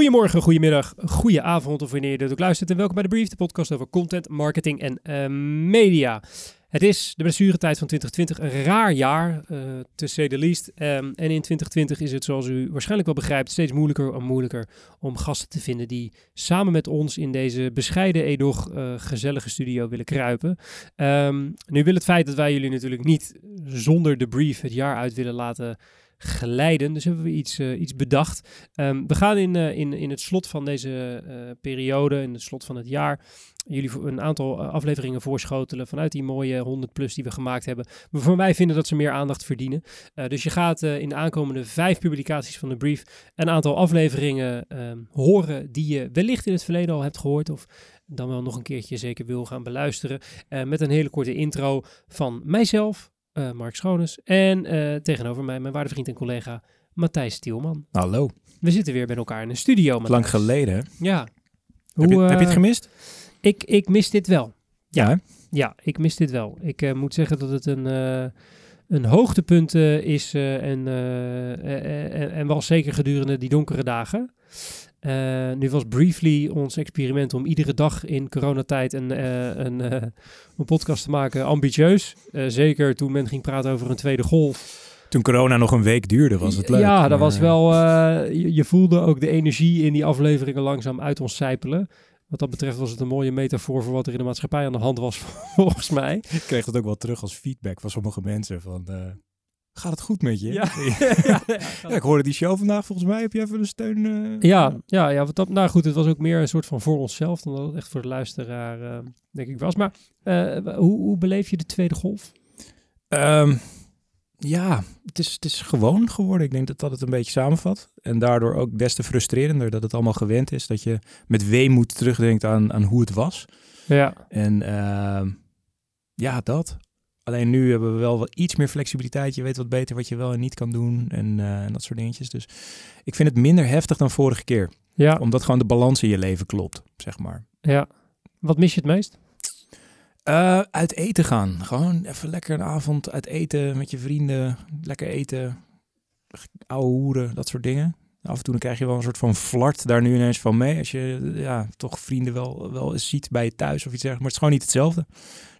Goedemorgen, goedemiddag, goede avond of wanneer je dit ook luistert. En welkom bij de Brief, de podcast over content, marketing en uh, media. Het is de blessuretijd van 2020, een raar jaar, uh, to say the least. Um, en in 2020 is het, zoals u waarschijnlijk wel begrijpt, steeds moeilijker en moeilijker om gasten te vinden die samen met ons in deze bescheiden, edoch uh, gezellige studio willen kruipen. Um, nu wil het feit dat wij jullie natuurlijk niet zonder de brief het jaar uit willen laten geleiden. Dus hebben we iets, uh, iets bedacht. Um, we gaan in, uh, in, in het slot van deze uh, periode, in het slot van het jaar, jullie een aantal afleveringen voorschotelen vanuit die mooie 100 plus die we gemaakt hebben. Maar voor mij vinden dat ze meer aandacht verdienen. dus je gaat in de aankomende vijf publicaties van de brief een aantal afleveringen um, horen die je wellicht in het verleden al hebt gehoord of dan wel nog een keertje zeker wil gaan beluisteren. met een hele korte intro van mijzelf, uh, Mark Schoones. En uh, tegenover mij mijn waarde vriend en collega Matthijs Stielman. Hallo. We zitten weer bij elkaar in een studio. Matthijs. Lang geleden? Ja. Hoe, heb, je, heb, je, het gemist? Ik, ik mis dit wel. Ja, ja, ja ik mis dit wel. Ik moet zeggen dat het een, een hoogtepunt is en, en, en wel zeker gedurende die donkere dagen. Uh, nu was Briefly ons experiment om iedere dag in coronatijd een, uh, een, uh, een podcast te maken ambitieus. zeker toen men ging praten over een tweede golf. Toen corona nog een week duurde, was het leuk. Ja, dat was wel. Je, je, voelde ook de energie in die afleveringen langzaam uit ons sijpelen. Wat dat betreft was het een mooie metafoor voor wat er in de maatschappij aan de hand was, volgens mij. Ik kreeg het ook wel terug als feedback van sommige mensen. Van, Gaat het goed met je? Ja. ja, ja, ik hoorde die show vandaag. Volgens mij heb je even de steun. Uh, ja, ja, ja wat dat, nou goed, het was ook meer een soort van voor onszelf dan dat het echt voor de luisteraar, uh, denk ik, was. Maar uh, hoe, hoe beleef je de tweede golf? Um, ja, het is, het is gewoon geworden. Ik denk dat dat het een beetje samenvat. En daardoor ook des te frustrerender dat het allemaal gewend is. Dat je met weemoed terugdenkt aan, aan hoe het was. Ja. En uh, ja, dat. Alleen nu hebben we wel wat iets meer flexibiliteit. Je weet wat beter wat je wel en niet kan doen en, uh, en dat soort dingetjes. Dus ik vind het minder heftig dan vorige keer. Ja. Omdat gewoon de balans in je leven klopt, zeg maar. Ja. Wat mis je het meest? Uh, uit eten gaan. Gewoon even lekker een avond uit eten met je vrienden. Lekker eten. Ouwe hoeren, dat soort dingen. Af en toe dan krijg je wel een soort van flart daar nu ineens van mee. Als je ja, toch vrienden wel, wel eens ziet bij je thuis of iets dergelijks. Maar het is gewoon niet hetzelfde.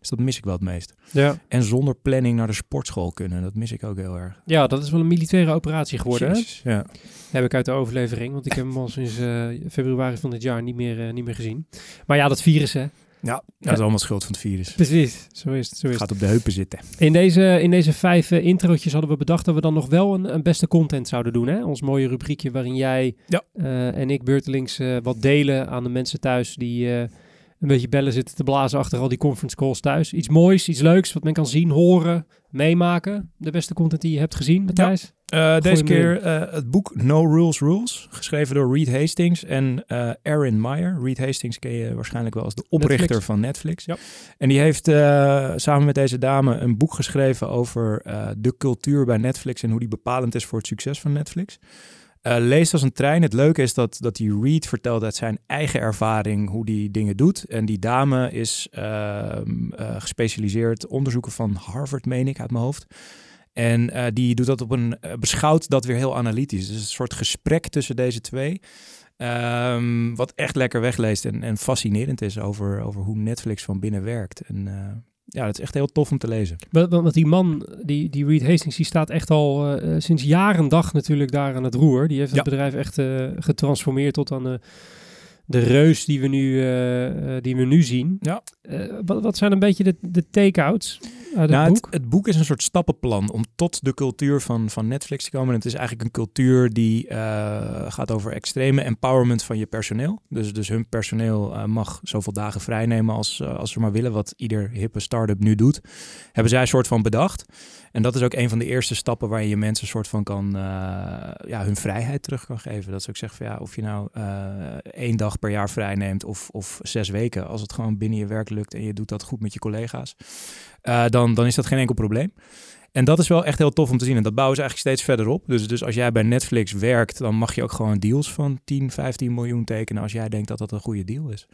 Dus dat mis ik wel het meest. Ja. En zonder planning naar de sportschool kunnen. Dat mis ik ook heel erg. Ja, dat is wel een militaire operatie geworden. Jezus, hè? Ja. Heb ik uit de overlevering. Want ik heb hem al sinds uh, februari van dit jaar niet meer, uh, niet meer gezien. Maar ja, dat virus hè. Ja, dat is allemaal schuld van het virus. Precies, zo is het. Zo is Gaat op de heupen zitten. In deze, in deze vijf uh, introotjes hadden we bedacht dat we dan nog wel een, een beste content zouden doen. Hè? Ons mooie rubriekje waarin jij ja. uh, en ik beurtelings uh, wat delen aan de mensen thuis die een beetje bellen zitten te blazen achter al die conference calls thuis. Iets moois, iets leuks wat men kan zien, horen, meemaken. De beste content die je hebt gezien, Matthijs? Ja. Uh, deze keer uh, het boek No Rules Rules, geschreven door Reed Hastings en uh, Aaron Meyer. Reed Hastings ken je waarschijnlijk wel als de oprichter Netflix. van Netflix. Ja. En die heeft samen met deze dame een boek geschreven over de cultuur bij Netflix en hoe die bepalend is voor het succes van Netflix. Uh, leest als een trein. Het leuke is dat, dat die Reed vertelt uit zijn eigen ervaring hoe die dingen doet. En die dame is uh, uh, gespecialiseerd onderzoeken van Harvard, meen ik, uit mijn hoofd. En uh, die doet dat op een, beschouwt dat weer heel analytisch. Dus een soort gesprek tussen deze twee. Um, wat echt lekker wegleest en, en fascinerend is over, over hoe Netflix van binnen werkt. En ja, dat is echt heel tof om te lezen. Want die man, die, die Reed Hastings, die staat echt al uh, sinds jaren dag natuurlijk daar aan het roer. Die heeft het ja. bedrijf echt uh, getransformeerd tot aan de, de reus die we nu, uh, die we nu zien. Ja. wat, wat zijn een beetje de, de take-outs uit het nou, boek? Het, het, boek is een soort stappenplan om tot de cultuur van, van Netflix te komen. En het is eigenlijk een cultuur die gaat over extreme empowerment van je personeel. Dus, dus hun personeel mag zoveel dagen vrij nemen als, als ze maar willen. Wat ieder hippe start-up nu doet. Hebben zij een soort van bedacht. En dat is ook een van de eerste stappen waar je mensen een soort van kan, uh, ja, hun vrijheid terug kan geven. Dat ze ook zeggen van ja, of je nou uh, één dag per jaar vrij neemt of, of zes weken. Als het gewoon binnen je werk lukt en je doet dat goed met je collega's, uh, dan, dan is dat geen enkel probleem. En dat is wel echt heel tof om te zien. En dat bouwen ze eigenlijk steeds verder op. Dus, dus als jij bij Netflix werkt, dan mag je ook gewoon deals van 10, 15 miljoen tekenen als jij denkt dat dat een goede deal is.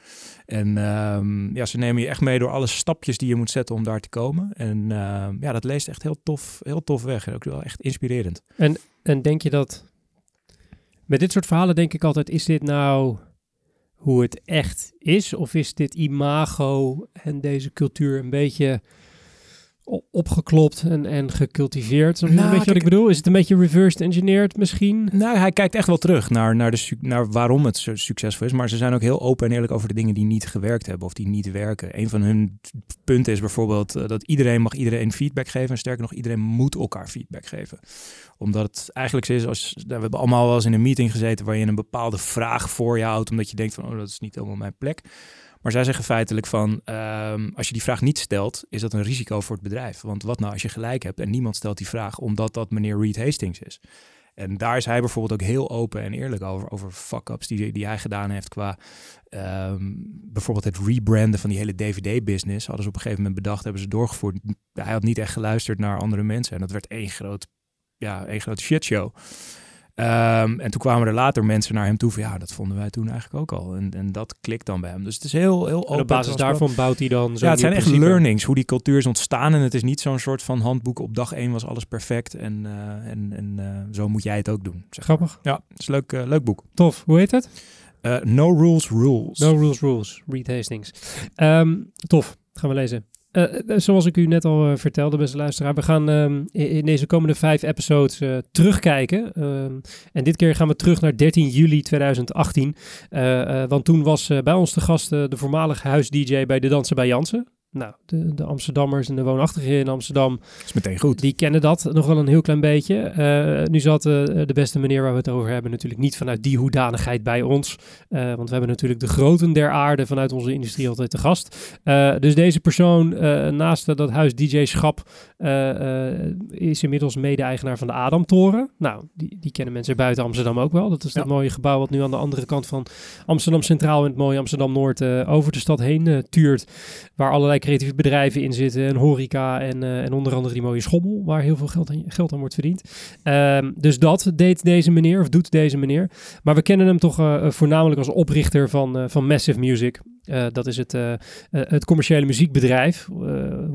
En um, ja, ze nemen je echt mee door alle stapjes die je moet zetten om daar te komen. En um, ja, dat leest echt heel tof, heel tof weg. En ook wel echt inspirerend. En, en denk je dat Met dit soort verhalen denk ik altijd, is dit nou hoe het echt is? Of is dit imago en deze cultuur een beetje opgeklopt en, en gecultiveerd. Nou, weet je wat ik bedoel? Is het een beetje reversed engineered misschien? Nou, hij kijkt echt wel terug naar, naar, de, naar waarom het zo succesvol is. Maar ze zijn ook heel open en eerlijk over de dingen die niet gewerkt hebben of die niet werken. Een van hun punten is bijvoorbeeld eh, dat iedereen mag iedereen feedback geven. En sterker nog, iedereen moet elkaar feedback geven. Omdat het eigenlijk is als... Nou, we hebben allemaal wel eens in een meeting gezeten waar je een bepaalde vraag voor je houdt. Omdat je denkt van, oh, dat is niet helemaal mijn plek. Maar zij zeggen feitelijk van, ehm, als je die vraag niet stelt, is dat een risico voor het bedrijf. Want wat nou als je gelijk hebt en niemand stelt die vraag omdat dat meneer Reed Hastings is. En daar is hij bijvoorbeeld ook heel open en eerlijk over, over fuck-ups die, die hij gedaan heeft qua ehm, bijvoorbeeld het rebranden van die hele DVD-business. Hadden ze op een gegeven moment bedacht, hebben ze doorgevoerd. Hij had niet echt geluisterd naar andere mensen en dat werd één groot, ja, één grote shitshow. Um, en toen kwamen er later mensen naar hem toe van ja, dat vonden wij toen eigenlijk ook al. En, en dat klikt dan bij hem. Dus het is heel, heel open. En op basis daarvan bouwt hij dan zo Ja, het zijn echt learnings, hoe die cultuur is ontstaan. En het is niet zo'n soort van handboek op dag één was alles perfect. En, uh, en, en uh, zo moet jij het ook doen. Zeg Grappig. Ja, het is een leuk, uh, leuk boek. Tof. Hoe heet het? no Rules Rules. No Rules Rules. Reed Hastings. Um, tof. Gaan we lezen. Uh, zoals ik u net al uh, vertelde, beste luisteraar, we gaan uh, in deze komende vijf episodes terugkijken. Ehm, en dit keer gaan we terug naar 13 juli 2018. want toen was bij ons de gast de voormalige huis-DJ bij De Dansen bij Jansen. Nou, de, de Amsterdammers en de woonachtigen in Amsterdam. is meteen goed. Die kennen dat nog wel een heel klein beetje. Uh, nu zat uh, de beste meneer waar we het over hebben natuurlijk niet vanuit die hoedanigheid bij ons. Uh, want we hebben natuurlijk de groten der aarde vanuit onze industrie altijd te gast. dus deze persoon naast dat huis DJ-schap is inmiddels mede-eigenaar van de Adamtoren. Nou, die, die kennen mensen buiten Amsterdam ook wel. Dat is dat mooie gebouw wat nu aan de andere kant van Amsterdam Centraal in het mooie Amsterdam-Noord over de stad heen tuurt. Waar allerlei creatieve bedrijven in zitten en horeca en, uh, en onder andere die mooie schommel waar heel veel geld aan, geld aan wordt verdiend. Um, dus dat deed deze meneer of doet deze meneer. Maar we kennen hem toch uh, voornamelijk als oprichter van, van Massive Music. dat is het, het commerciële muziekbedrijf.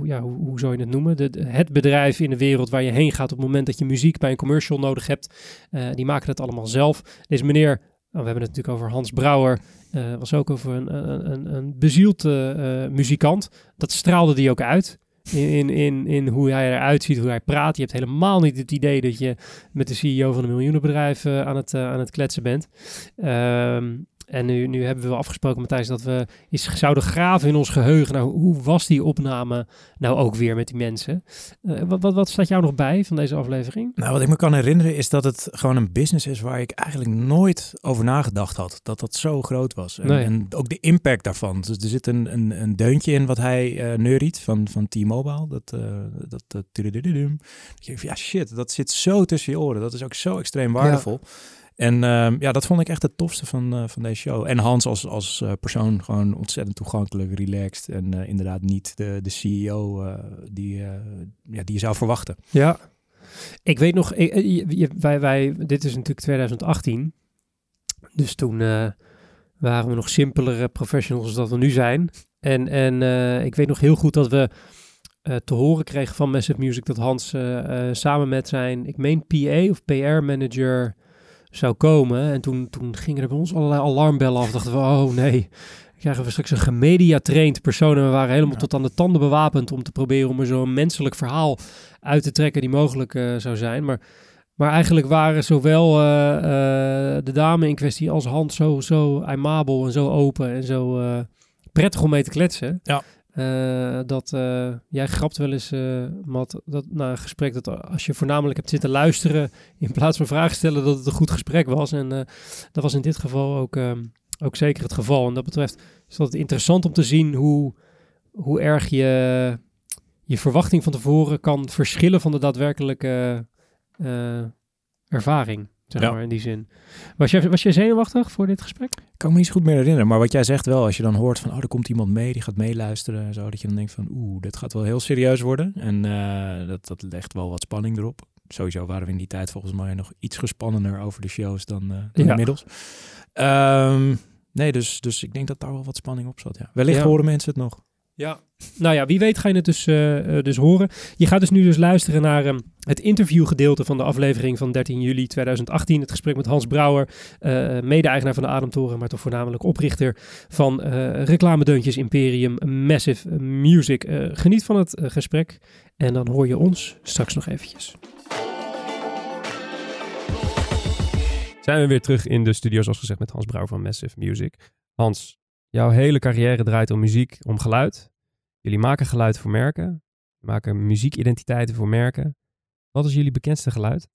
ja, hoe, hoe, zou je het noemen? Het bedrijf in de wereld waar je heen gaat op het moment dat je muziek bij een commercial nodig hebt. die maken het allemaal zelf. Deze meneer Oh, we hebben het natuurlijk over Hans Brouwer. Uh, was ook over een, een, een, een bezield uh, muzikant. Dat straalde hij ook uit. In, in, in, in, hoe hij eruit ziet, hoe hij praat. Je hebt helemaal niet het idee dat je met de CEO van een miljoenenbedrijf aan, het, aan het kletsen bent. Um, en nu, nu hebben we afgesproken, Matthijs, dat we eens zouden graven in ons geheugen. Nou, hoe was die opname nou ook weer met die mensen? Uh, wat, wat, wat staat jou nog bij van deze aflevering? Nou, wat ik me kan herinneren is dat het gewoon een business is waar ik eigenlijk nooit over nagedacht had. Dat dat zo groot was. En, nee. en ook de impact daarvan. Dus er zit een, een, een deuntje in wat hij uh, neuriet van, van T-Mobile. Dat, uh, dat, dat, dat, ja shit, dat zit zo tussen je oren. Dat is ook zo extreem waardevol. Ja. En uh, ja, dat vond ik echt het tofste van, uh, van deze show. En Hans als, als uh, persoon gewoon ontzettend toegankelijk, relaxed. En uh, inderdaad niet de, de CEO die, ja, die je zou verwachten. Ja, ik weet nog, wij, wij, dit is natuurlijk 2018. Dus toen waren we nog simpelere professionals dan we nu zijn. En, en ik weet nog heel goed dat we te horen kregen van Massive Music dat Hans samen met zijn, ik meen PA of PR-manager zou komen. En toen, toen gingen er bij ons allerlei alarmbellen af. Dachten we, oh nee, krijgen we straks een gemedia-trained persoon. En we waren helemaal tot aan de tanden bewapend om te proberen om er zo'n menselijk verhaal uit te trekken die mogelijk uh, zou zijn. Maar, maar eigenlijk waren zowel uh, uh, de dame in kwestie als Hans zo, zo aimabel en zo open en zo prettig om mee te kletsen. Ja. Uh, dat uh, jij grapt wel eens, uh, Matt, dat na een gesprek dat als je voornamelijk hebt zitten luisteren in plaats van vragen stellen, dat het een goed gesprek was. En dat was in dit geval ook, ook zeker het geval. En dat betreft is het interessant om te zien hoe, hoe erg je je verwachting van tevoren kan verschillen van de daadwerkelijke ervaring. Zeg ja. maar in die zin. Was jij, was jij zenuwachtig voor dit gesprek? Ik kan me niet zo goed meer herinneren. Maar wat jij zegt wel, als je dan hoort van, oh, er komt iemand mee, die gaat meeluisteren en zo, dat je dan denkt van, oeh, dit gaat wel heel serieus worden. En uh, dat, dat legt wel wat spanning erop. Sowieso waren we in die tijd volgens mij nog iets gespannender over de shows dan, uh, dan ja. inmiddels. Um, nee, dus, dus ik denk dat daar wel wat spanning op zat. Ja. Wellicht ja. horen mensen het nog. Ja, nou ja, wie weet ga je het dus, uh, dus horen. Je gaat dus nu dus luisteren naar um, het interviewgedeelte van de aflevering van 13 juli 2018. Het gesprek met Hans Brouwer, uh, mede-eigenaar van de Ademtoren, maar toch voornamelijk oprichter van uh, reclamedeuntjes Imperium Massive Music. geniet van het gesprek en dan hoor je ons straks nog eventjes. Zijn we weer terug in de studio, zoals gezegd, met Hans Brouwer van Massive Music. Hans, jouw hele carrière draait om muziek, om geluid. Jullie maken geluid voor merken, maken muziekidentiteiten voor merken. Wat is jullie bekendste geluid?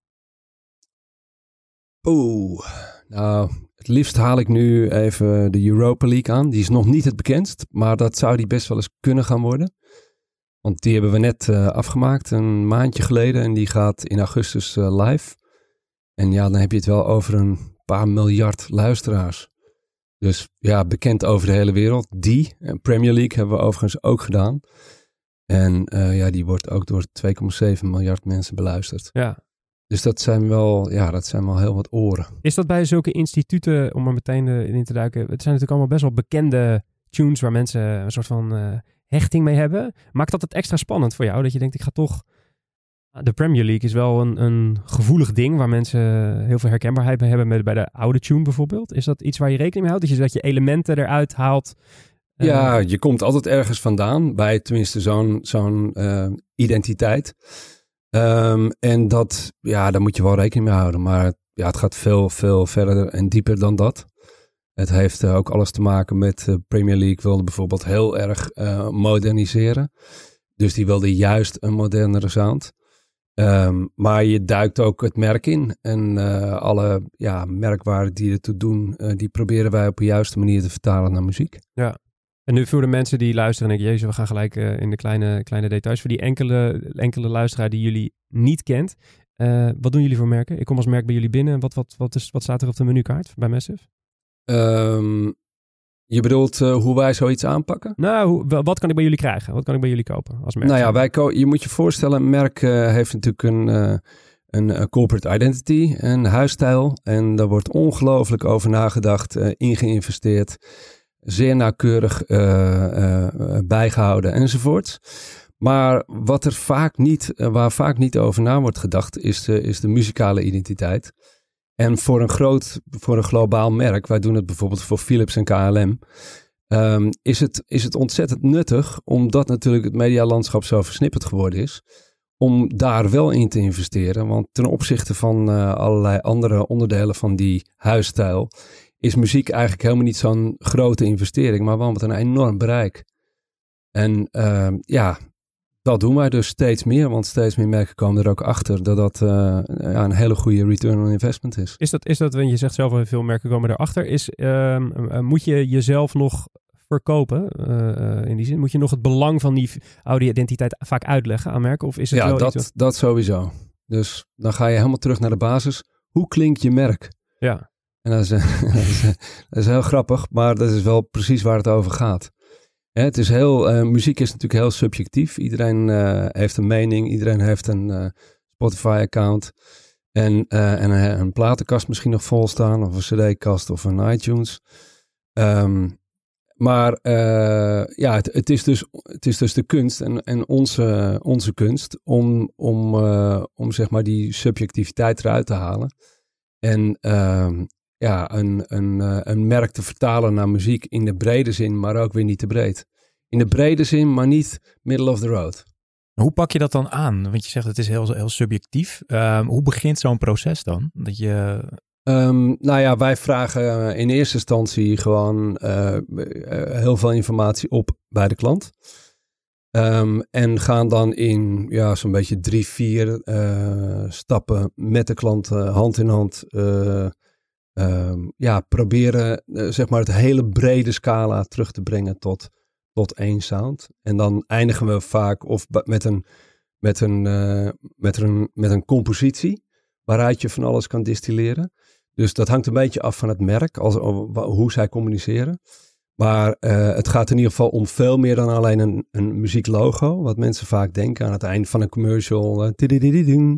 Oeh, nou, het liefst haal ik nu even de Europa League aan. Die is nog niet het bekendst, maar dat zou die best wel eens kunnen gaan worden. Want die hebben we net uh, afgemaakt, een maandje geleden. En die gaat in augustus uh, live. En ja, dan heb je het wel over een paar miljard luisteraars. Dus ja, bekend over de hele wereld. Die, en Premier League hebben we overigens ook gedaan. En uh, ja, die wordt ook door 2,7 miljard mensen beluisterd. Ja. Dus dat zijn wel, ja, dat zijn wel heel wat oren. Is dat bij zulke instituten, om er meteen uh, in te duiken, het zijn natuurlijk allemaal best wel bekende tunes waar mensen een soort van uh, hechting mee hebben. Maakt dat het extra spannend voor jou? Dat je denkt, ik ga toch de Premier League is wel een, een gevoelig ding waar mensen heel veel herkenbaarheid bij hebben met, bij de oude tune bijvoorbeeld. Is dat iets waar je rekening mee houdt? Dat je, dat je elementen eruit haalt? Ja, uh, je komt altijd ergens vandaan bij tenminste zo'n zo'n uh, identiteit. Um, en dat, ja, daar moet je wel rekening mee houden. Maar ja, het gaat veel, veel verder en dieper dan dat. Het heeft uh, ook alles te maken met de Premier League wilde bijvoorbeeld heel erg moderniseren. Dus die wilde juist een modernere sound. Um, maar je duikt ook het merk in. En uh, alle ja, merkwaarden die ertoe doen, uh, die proberen wij op de juiste manier te vertalen naar muziek. Ja. En nu voor de mensen die luisteren, denk ik, jezus, we gaan gelijk uh, in de kleine, kleine details. Voor die enkele, enkele luisteraar die jullie niet kent, wat doen jullie voor merken? Ik kom als merk bij jullie binnen. Wat, wat, wat, is, wat staat er op de menukaart bij Massive? Um, je bedoelt uh, hoe wij zoiets aanpakken? Nou, hoe, wat kan ik bij jullie krijgen? Wat kan ik bij jullie kopen als merk? Nou ja, wij je moet je voorstellen, een merk uh, heeft natuurlijk een, uh, een corporate identity, een huisstijl. En daar wordt ongelooflijk over nagedacht, in geïnvesteerd. Zeer nauwkeurig bijgehouden enzovoort. Maar wat er vaak niet, waar vaak niet over na wordt gedacht, is de, is de muzikale identiteit. En voor een groot, voor een globaal merk, wij doen het bijvoorbeeld voor Philips en KLM, ehm, is, het, is het ontzettend nuttig, omdat natuurlijk het medialandschap zo versnipperd geworden is, om daar wel in te investeren. Want ten opzichte van uh, allerlei andere onderdelen van die huisstijl, is muziek eigenlijk helemaal niet zo'n grote investering, maar wel met een enorm bereik. En uh, ja, dat doen wij dus steeds meer, want steeds meer merken komen er ook achter dat dat uh, ja, een hele goede return on investment is. Is dat, is dat want je zegt zelf al veel merken komen erachter, is, uh, moet je jezelf nog verkopen uh, in die zin? Moet je nog het belang van die oude identiteit vaak uitleggen aan merken? Of is het ja, wel dat, iets... dat sowieso. Dus dan ga je helemaal terug naar de basis. Hoe klinkt je merk? Ja. En dat is, dat is, dat is heel grappig, maar dat is wel precies waar het over gaat het is heel, uh, muziek is natuurlijk heel subjectief. Iedereen uh, heeft een mening, iedereen heeft een uh, Spotify-account. En, en een, platenkast misschien nog vol staan, of een CD-kast of een iTunes. Um, maar ja, het, het, is dus, het is dus de kunst en, en onze, onze kunst om, om, om zeg maar die subjectiviteit eruit te halen. En um, ja, een, een, eh, een merk te vertalen naar muziek in de brede zin, maar ook weer niet te breed. In de brede zin, maar niet middle of the road. Hoe pak je dat dan aan? Want je zegt het is heel, heel subjectief. Um, hoe begint zo'n proces dan? Dat je... Um, nou ja, wij vragen in eerste instantie gewoon uh, heel veel informatie op bij de klant. Um, en gaan dan in ja, zo'n beetje drie, vier uh, stappen met de klant hand in hand um, ja, proberen uh, zeg maar het hele brede scala terug te brengen tot, tot één sound. En dan eindigen we vaak of met een, met een, uh, met een, met een compositie waaruit je van alles kan distilleren. Dus dat hangt een beetje af van het merk, als, hoe zij communiceren. Maar uh, het gaat in ieder geval om veel meer dan alleen een, een muzieklogo. Wat mensen vaak denken aan het eind van een commercial. Uh,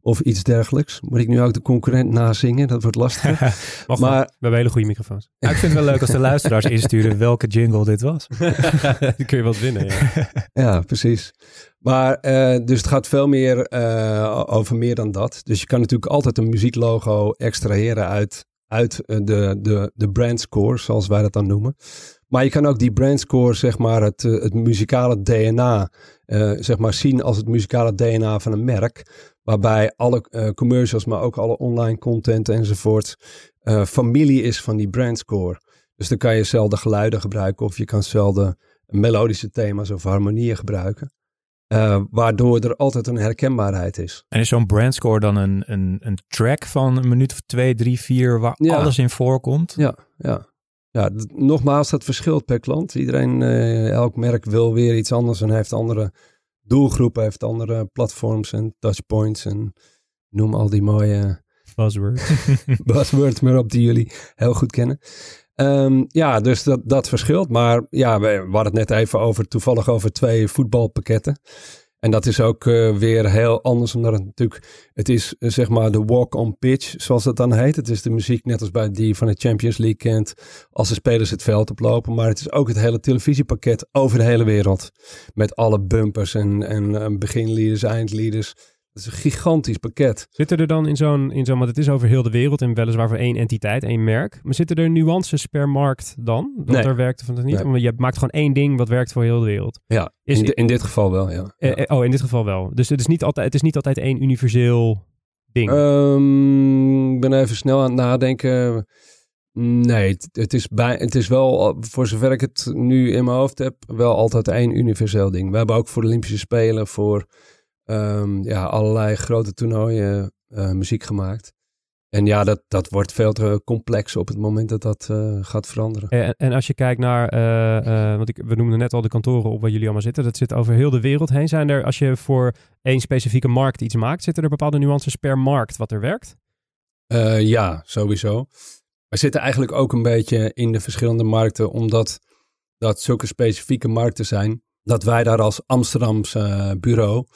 of iets dergelijks. Moet ik nu ook de concurrent nazingen? Dat wordt lastig. maar we hebben hele goede microfoons. Ja, ik vind het wel leuk als de luisteraars insturen welke jingle dit was. Dan kun je wat winnen. Ja, ja precies. Maar uh, dus het gaat veel meer over meer dan dat. Dus je kan natuurlijk altijd een muzieklogo extraheren uit uit eh, de, de, de brandscore, zoals wij dat dan noemen. Maar je kan ook die brandscore, zeg maar, het, eh, het muzikale DNA, uh, zeg maar, zien als het muzikale DNA van een merk. Waarbij alle commercials, maar ook alle online content enzovoort, uh, familie is van die brandscore. Dus dan kan je zelden geluiden gebruiken of je kan zelden melodische thema's of harmonieën gebruiken. Uh, waardoor er altijd een herkenbaarheid is. En is zo'n brandscore dan een, een, een track van een minuut of twee, drie, vier, waar alles in voorkomt? Ja, ja. ja nogmaals, dat verschilt per klant. Iedereen, uh, elk merk wil weer iets anders en heeft andere doelgroepen, heeft andere platforms en touchpoints en noem al die mooie buzzwords. buzzwords maar op die jullie heel goed kennen. Um, ja, dus dat, dat verschilt. Maar ja, we, we hadden het net even over, toevallig over twee voetbalpakketten. En dat is ook uh, weer heel anders, omdat het natuurlijk, het is uh, zeg maar de walk-on pitch, zoals dat dan heet. Het is de muziek net als bij die van de Champions League kent, als de spelers het veld oplopen. Maar het is ook het hele televisiepakket over de hele wereld. Met alle bumpers en, en uh, beginleaders, eindleaders. Dat is een gigantisch pakket. Zitten er dan in zo'n, in zo'n, want het is over heel de wereld en weliswaar voor één entiteit, één merk. Maar zitten er nuances per markt dan? Dat nee. er werkt of het niet? Nee. Je maakt gewoon één ding wat werkt voor heel de wereld. Ja, is in, de, in dit geval wel, ja. ja. Uh, oh, in dit geval wel. Dus het is niet altijd, het is niet altijd één universeel ding. Um, ik ben even snel aan het nadenken. Nee, het, het, is bij, het is wel, voor zover ik het nu in mijn hoofd heb, wel altijd één universeel ding. We hebben ook voor de Olympische Spelen, voor um, ja, allerlei grote toernooien uh, muziek gemaakt. En ja, dat, dat wordt veel te complex op het moment dat dat uh, gaat veranderen. En, en, als je kijkt naar, uh, want ik, we noemden net al de kantoren op waar jullie allemaal zitten. Dat zit over heel de wereld heen. Zijn er, als je voor één specifieke markt iets maakt, zitten er bepaalde nuances per markt wat er werkt? ja, sowieso. We zitten eigenlijk ook een beetje in de verschillende markten, omdat dat zulke specifieke markten zijn dat wij daar als Amsterdamse bureau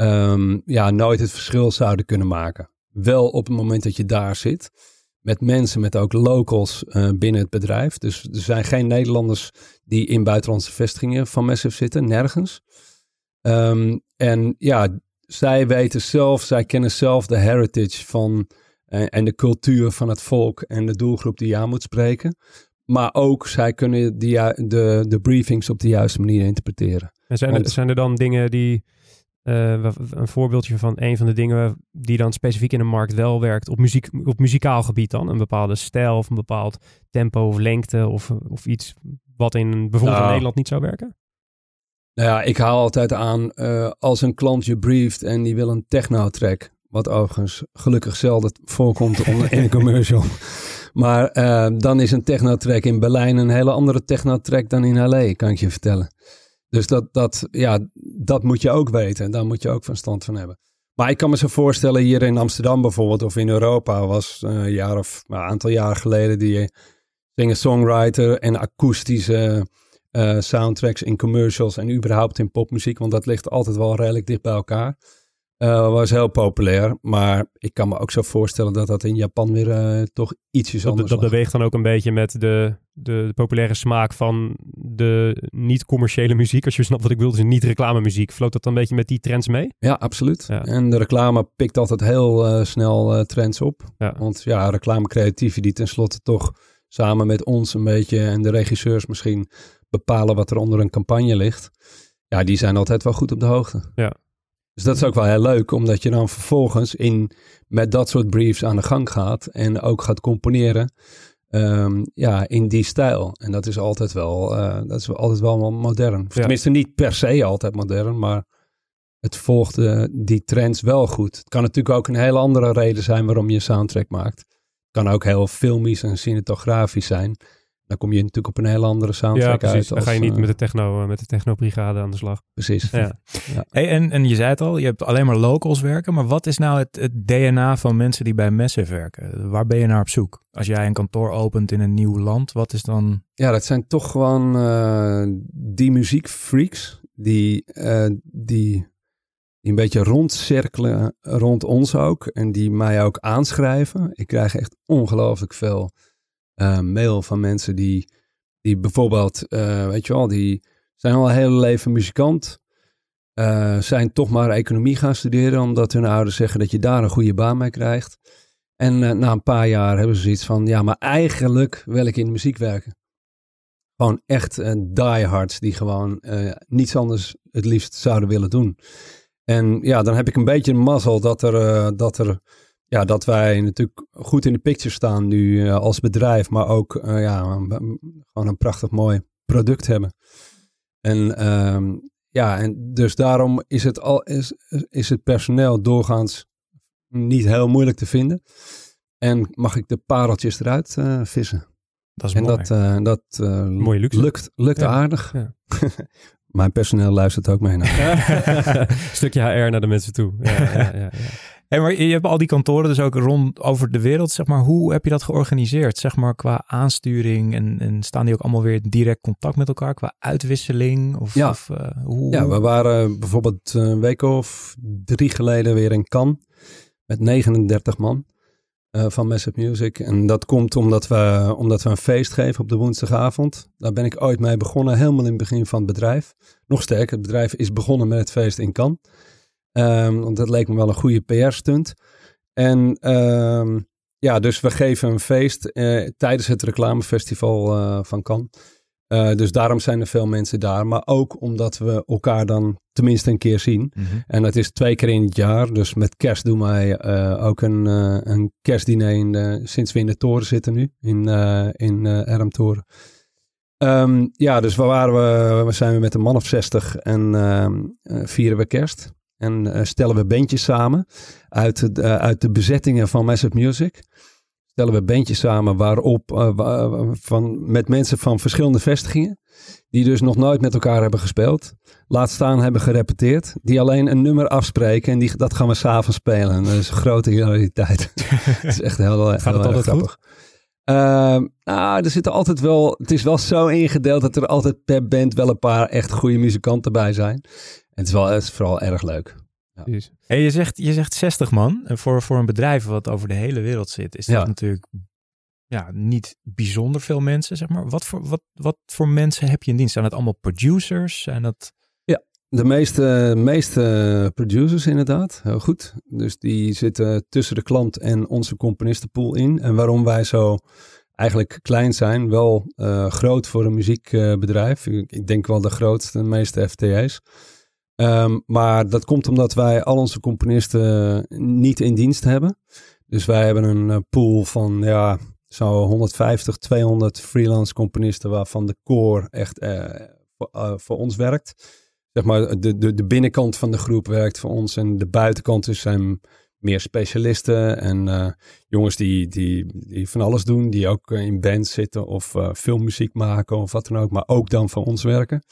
um, ja, nooit het verschil zouden kunnen maken. Wel op het moment dat je daar zit, met mensen, met ook locals uh, binnen het bedrijf. Dus er zijn geen Nederlanders die in buitenlandse vestigingen van Massive zitten, nergens. Um, en ja, zij weten zelf, zij kennen zelf de heritage van uh, en de cultuur van het volk en de doelgroep die je aan moet spreken. Maar ook zij kunnen die, de, de briefings op de juiste manier interpreteren. En zijn, er, zijn er dan dingen die, uh, een voorbeeldje van een van de dingen die dan specifiek in een markt wel werkt, op, muziek, op muzikaal gebied dan? Een bepaalde stijl of een bepaald tempo of lengte of, of iets wat in bijvoorbeeld nou, in Nederland niet zou werken? Nou ja, ik haal altijd aan uh, als een klant je brieft en die wil een techno-track, wat overigens gelukkig zelden voorkomt in een commercial. Maar uh, dan is een techno-track in Berlijn een hele andere techno-track dan in L.A., kan ik je vertellen. Dus dat, dat, ja, dat moet je ook weten. En daar moet je ook van stand van hebben. Maar ik kan me zo voorstellen, hier in Amsterdam bijvoorbeeld, of in Europa, was uh, een jaar of een aantal jaar geleden die singer-songwriter en akoestische uh, soundtracks in commercials en überhaupt in popmuziek, want dat ligt altijd wel redelijk dicht bij elkaar. Uh, was heel populair, maar ik kan me ook zo voorstellen dat dat in Japan weer uh, toch ietsjes dat, anders Dat beweegt dan ook een beetje met de, de, de, populaire smaak van de niet-commerciële muziek. Als je snapt wat ik wil, dus niet reclame muziek. Vloot dat dan een beetje met die trends mee? Ja, absoluut. Ja. En de reclame pikt altijd heel uh, snel trends op. Ja. Want ja, reclamecreatieven die tenslotte toch samen met ons een beetje en de regisseurs misschien bepalen wat er onder een campagne ligt. Ja, die zijn altijd wel goed op de hoogte. Ja. Dus dat is ook wel heel leuk, omdat je dan vervolgens in, met dat soort briefs aan de gang gaat en ook gaat componeren um, ja, in die stijl. En dat is altijd wel, uh, dat is altijd wel modern. Ja. Tenminste, niet per se altijd modern, maar het volgt uh, die trends wel goed. Het kan natuurlijk ook een hele andere reden zijn waarom je soundtrack maakt. Het kan ook heel filmisch en cinematografisch zijn. Dan kom je natuurlijk op een hele andere soundtrack ja, precies. uit. Dan als, ga je niet eh, met de techno, eh, met de technobrigade aan de slag. Precies. Ja. Hey, en, en je zei het al, je hebt alleen maar locals werken. Maar wat is nou het, het DNA van mensen die bij Massive werken? Waar ben je naar op zoek? Als jij een kantoor opent in een nieuw land, wat is dan... Ja, dat zijn toch gewoon eh, die muziekfreaks die, eh, die, die een beetje rondcirkelen rond ons ook. En die mij ook aanschrijven. Ik krijg echt ongelooflijk veel eh, mail van mensen die, die bijvoorbeeld, eh, weet je wel, die zijn al een hele leven muzikant. eh, zijn toch maar economie gaan studeren, omdat hun ouders zeggen dat je daar een goede baan mee krijgt. En na een paar jaar hebben ze zoiets van, ja, maar eigenlijk wil ik in de muziek werken. Gewoon echt uh, diehards die gewoon niets anders het liefst zouden willen doen. En ja, dan heb ik een beetje een mazzel dat er, dat er, ja, dat wij natuurlijk goed in de picture staan nu eh, als bedrijf, maar ook eh, ja, gewoon een prachtig mooi product hebben. En ehm, ja, en dus daarom is het, al, is, is het personeel doorgaans niet heel moeilijk te vinden. En mag ik de pareltjes eruit eh, vissen. Dat is En mooi. dat, dat Mooie luxe. lukt, lukt Ja. aardig. Ja. Mijn personeel luistert ook mee naar. Stukje HR naar de mensen toe. Ja, ja, ja, ja. Hey, maar je hebt al die kantoren dus ook rond over de wereld. Zeg maar, hoe heb je dat georganiseerd? Zeg maar qua aansturing en, en staan die ook allemaal weer in direct contact met elkaar qua uitwisseling? Of, Ja. of eh, hoe? Ja, we waren bijvoorbeeld een week of drie geleden weer in Cannes met 39 man eh, van Massive Music. En dat komt omdat we, omdat we een feest geven op de woensdagavond. Daar ben ik ooit mee begonnen, helemaal in het begin van het bedrijf. Nog sterker, het bedrijf is begonnen met het feest in Cannes. Ehm, want dat leek me wel een goede PR-stunt. En ehm, ja, dus we geven een feest eh, tijdens het reclamefestival eh, van Cannes. Eh, dus daarom zijn er veel mensen daar. Maar ook omdat we elkaar dan tenminste een keer zien. Mhm. En dat is twee keer in het jaar. Dus met kerst doen wij ook een, een kerstdiner in de, sinds we in de toren zitten nu. In, in Ermtoren. Ehm, ja, dus waar waren we? We zijn we met een man of zestig en vieren we kerst. En eh, stellen we bandjes samen uit, de- eh, uit de bezettingen van Massive Music. Stellen we bandjes samen waarop, eh, van, met mensen van verschillende vestigingen. Die dus nog nooit met elkaar hebben gespeeld. Laat staan hebben gerepeteerd. Die alleen een nummer afspreken en die, dat gaan we s'avonds spelen. En dat is een grote realiteit. Het is echt heel, heel grappig. Ehm, nou, er zitten altijd wel. Het is wel zo ingedeeld dat er altijd per band wel een paar echt goede muzikanten bij zijn. En het is wel het is vooral erg leuk. Precies. Hey, je, zegt, je zegt 60 man. En voor, voor een bedrijf wat over de hele wereld zit, is dat Ja. natuurlijk ja, niet bijzonder veel mensen, zeg maar. Wat voor, wat, wat voor mensen heb je in dienst? Zijn het allemaal producers? Zijn dat... De meeste, meeste producers inderdaad, heel goed. Dus die zitten tussen de klant en onze componistenpool in. En waarom wij zo eigenlijk klein zijn, wel eh, groot voor een muziekbedrijf. ik, denk wel de grootste, de meeste FTA's. Ehm, maar dat komt omdat wij al onze componisten niet in dienst hebben. Dus wij hebben een eh, pool van ja, zo 150, 200 freelance componisten waarvan de core echt eh, voor, voor ons werkt zeg maar, de, de, de binnenkant van de groep werkt voor ons en de buitenkant dus zijn meer specialisten en eh, jongens die, die, die van alles doen, die ook eh, in bands zitten of eh, filmmuziek maken of wat dan ook, maar ook dan voor ons werken.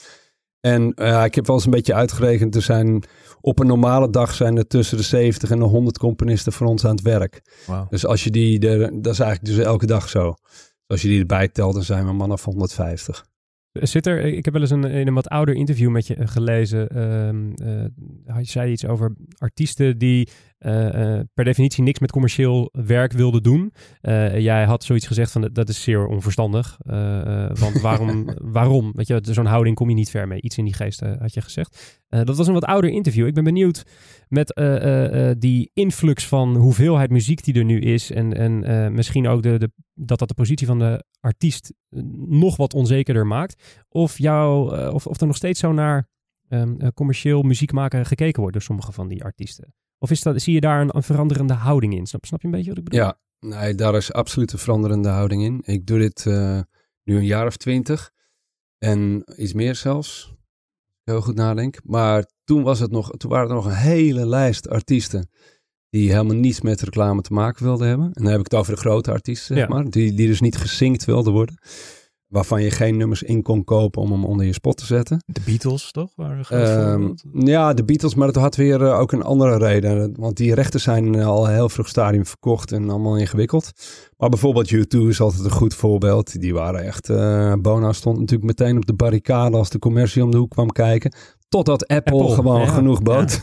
En ik heb wel eens een beetje uitgerekend, er zijn op een normale dag zijn er tussen de 70 en de 100 componisten voor ons aan het werk. Dus als je die, er, dat is eigenlijk dus elke dag zo. Dus als je die erbij telt, dan zijn we een man of 150. Zit er, ik heb wel eens een, in een wat ouder interview met je gelezen. eh, je zei iets over artiesten die eh, eh, per definitie niks met commercieel werk wilden doen. Eh, jij had zoiets gezegd van dat is zeer onverstandig. Want waarom, waarom? Weet je, zo'n houding kom je niet ver mee. Iets in die geest had je gezegd. Dat was een wat ouder interview. Ik ben benieuwd met die influx van hoeveelheid muziek die er nu is. En, en misschien ook de, de, dat dat de positie van de artiest nog wat onzekerder maakt. Of, jou, of, of er nog steeds zo naar ehm, eh, commercieel muziek maken gekeken wordt door sommige van die artiesten. Of is dat, zie je daar een, een veranderende houding in? Snap, snap je een beetje wat ik bedoel? Ja, nee, daar is absoluut een veranderende houding in. Ik doe dit eh, nu een jaar of twintig. En iets meer zelfs. Heel goed nadenk. Maar toen, was het nog, toen waren er nog een hele lijst artiesten. die helemaal niets met reclame te maken wilden hebben. En dan heb ik het over de grote artiesten, zeg Ja. maar. Die, die dus niet gezinkt wilden worden. Waarvan je geen nummers in kon kopen om hem onder je spot te zetten. De Beatles, toch? Waren voorbeeld. ja, de Beatles, maar dat had weer eh, ook een andere reden. Want die rechten zijn eh, al een heel vroeg stadium verkocht en allemaal ingewikkeld. Maar bijvoorbeeld U2 is altijd een goed voorbeeld. Die waren echt... eh Bono stond natuurlijk meteen op de barricade als de commercie om de hoek kwam kijken. Totdat Apple, Apple, gewoon ja. genoeg bood.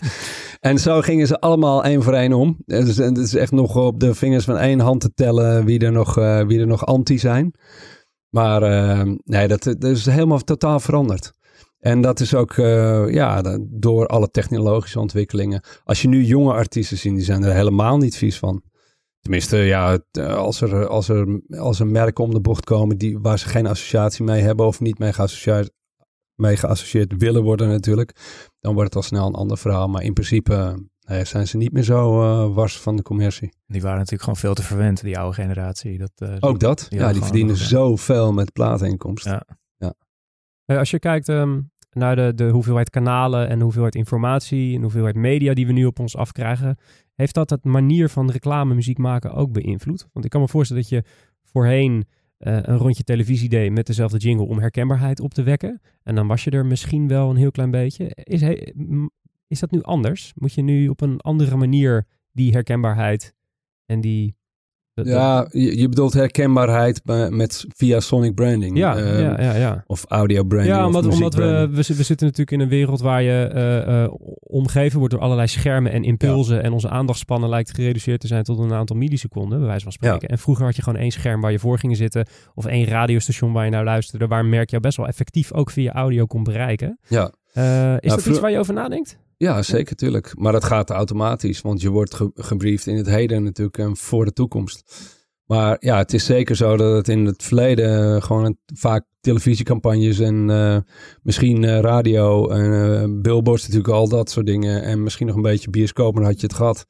en zo gingen ze allemaal één voor één om. Dus het is echt nog op de vingers van één hand te tellen wie er nog, wie er nog anti zijn. Maar eh, nee, dat, is helemaal totaal veranderd. En dat is ook eh, ja, door alle technologische ontwikkelingen. Als je nu jonge artiesten ziet, die zijn er helemaal niet vies van. Tenminste, ja, eh, als er, als er, als er merken om de bocht komen die, waar ze geen associatie mee hebben of niet mee geassocieerd, mee geassocieerd willen worden natuurlijk, dan wordt het al snel een ander verhaal. Maar in principe nee, zijn ze niet meer zo eh, wars van de commercie. Die waren natuurlijk gewoon veel te verwend, die oude generatie. Dat, eh, Ook dat. Ja, Ja, die verdienen ja. zoveel met plaatinkomsten. Ja. Eh, als je kijkt ehm, naar de, de hoeveelheid kanalen en de hoeveelheid informatie en de hoeveelheid media die we nu op ons afkrijgen, heeft dat het manier van reclame muziek maken ook beïnvloed? Want ik kan me voorstellen dat je voorheen eh, een rondje televisie deed met dezelfde jingle om herkenbaarheid op te wekken. En dan was je er misschien wel een heel klein beetje. Is, he- is dat nu anders? Moet je nu op een andere manier die herkenbaarheid en die... dat- Ja, je, je bedoelt herkenbaarheid met, via sonic branding. ja, eh, ja, ja, ja. Of audio branding. Ja, omdat, omdat we, we, zi- we zitten natuurlijk in een wereld waar je eh, eh, omgeven wordt door allerlei schermen en impulsen. En onze aandachtspannen lijkt gereduceerd te zijn tot een aantal milliseconden, bij wijze van spreken. En vroeger had je gewoon één scherm waar je voor ging zitten. Of één radiostation waar je naar luisterde, waar merk jou best wel effectief ook via audio kon bereiken. Ja. Eh, is dat vro- iets waar je over nadenkt? Ja, zeker, tuurlijk. Maar dat gaat automatisch, want je wordt ge- gebriefd in het heden natuurlijk en voor de toekomst. Maar ja, het is zeker zo dat het in het verleden eh, gewoon een- vaak televisiecampagnes en eh, misschien radio en eh, billboards natuurlijk, al dat soort dingen. En misschien nog een beetje bioscoop, maar had je het gehad.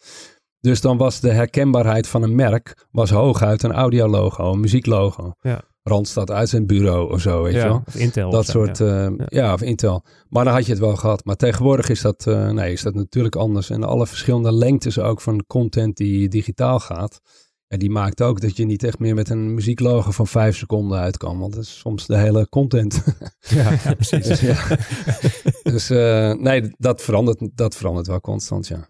Dus dan was de herkenbaarheid van een merk was hooguit een audiologo, een muzieklogo. Ja. Randstad uitzendbureau of zo, weet je wel. of Intel. Dat zo, soort, ja. ja. ja, of Intel. Maar dan had je het wel gehad. Maar tegenwoordig is dat, eh, nee, is dat natuurlijk anders. En alle verschillende lengtes ook van content die digitaal gaat. En die maakt ook dat je niet echt meer met een muzieklogo van vijf seconden uitkomt. Want dat is soms de hele content. ja, ja, precies. dus ja. dus eh, nee, dat verandert, dat verandert wel constant, ja.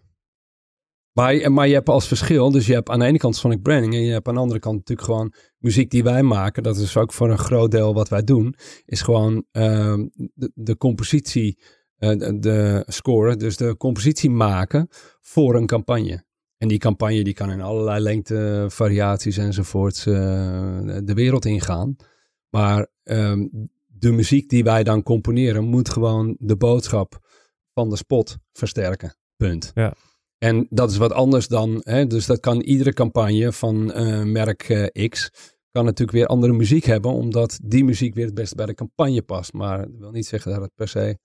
Maar, maar je hebt als verschil, dus je hebt aan de ene kant sonic branding en je hebt aan de andere kant natuurlijk gewoon muziek die wij maken. Dat is ook voor een groot deel wat wij doen, is gewoon ehm, de, de compositie, eh, de, score, dus de compositie maken voor een campagne. En die campagne die kan in allerlei lengte, variaties enzovoorts eh, de wereld ingaan. Maar ehm, de muziek die wij dan componeren moet gewoon de boodschap van de spot versterken. Punt. Ja. En dat is wat anders dan, hè, dus dat kan iedere campagne van eh, merk eh, X, kan natuurlijk weer andere muziek hebben, omdat die muziek weer het beste bij de campagne past. Maar dat wil niet zeggen dat het per se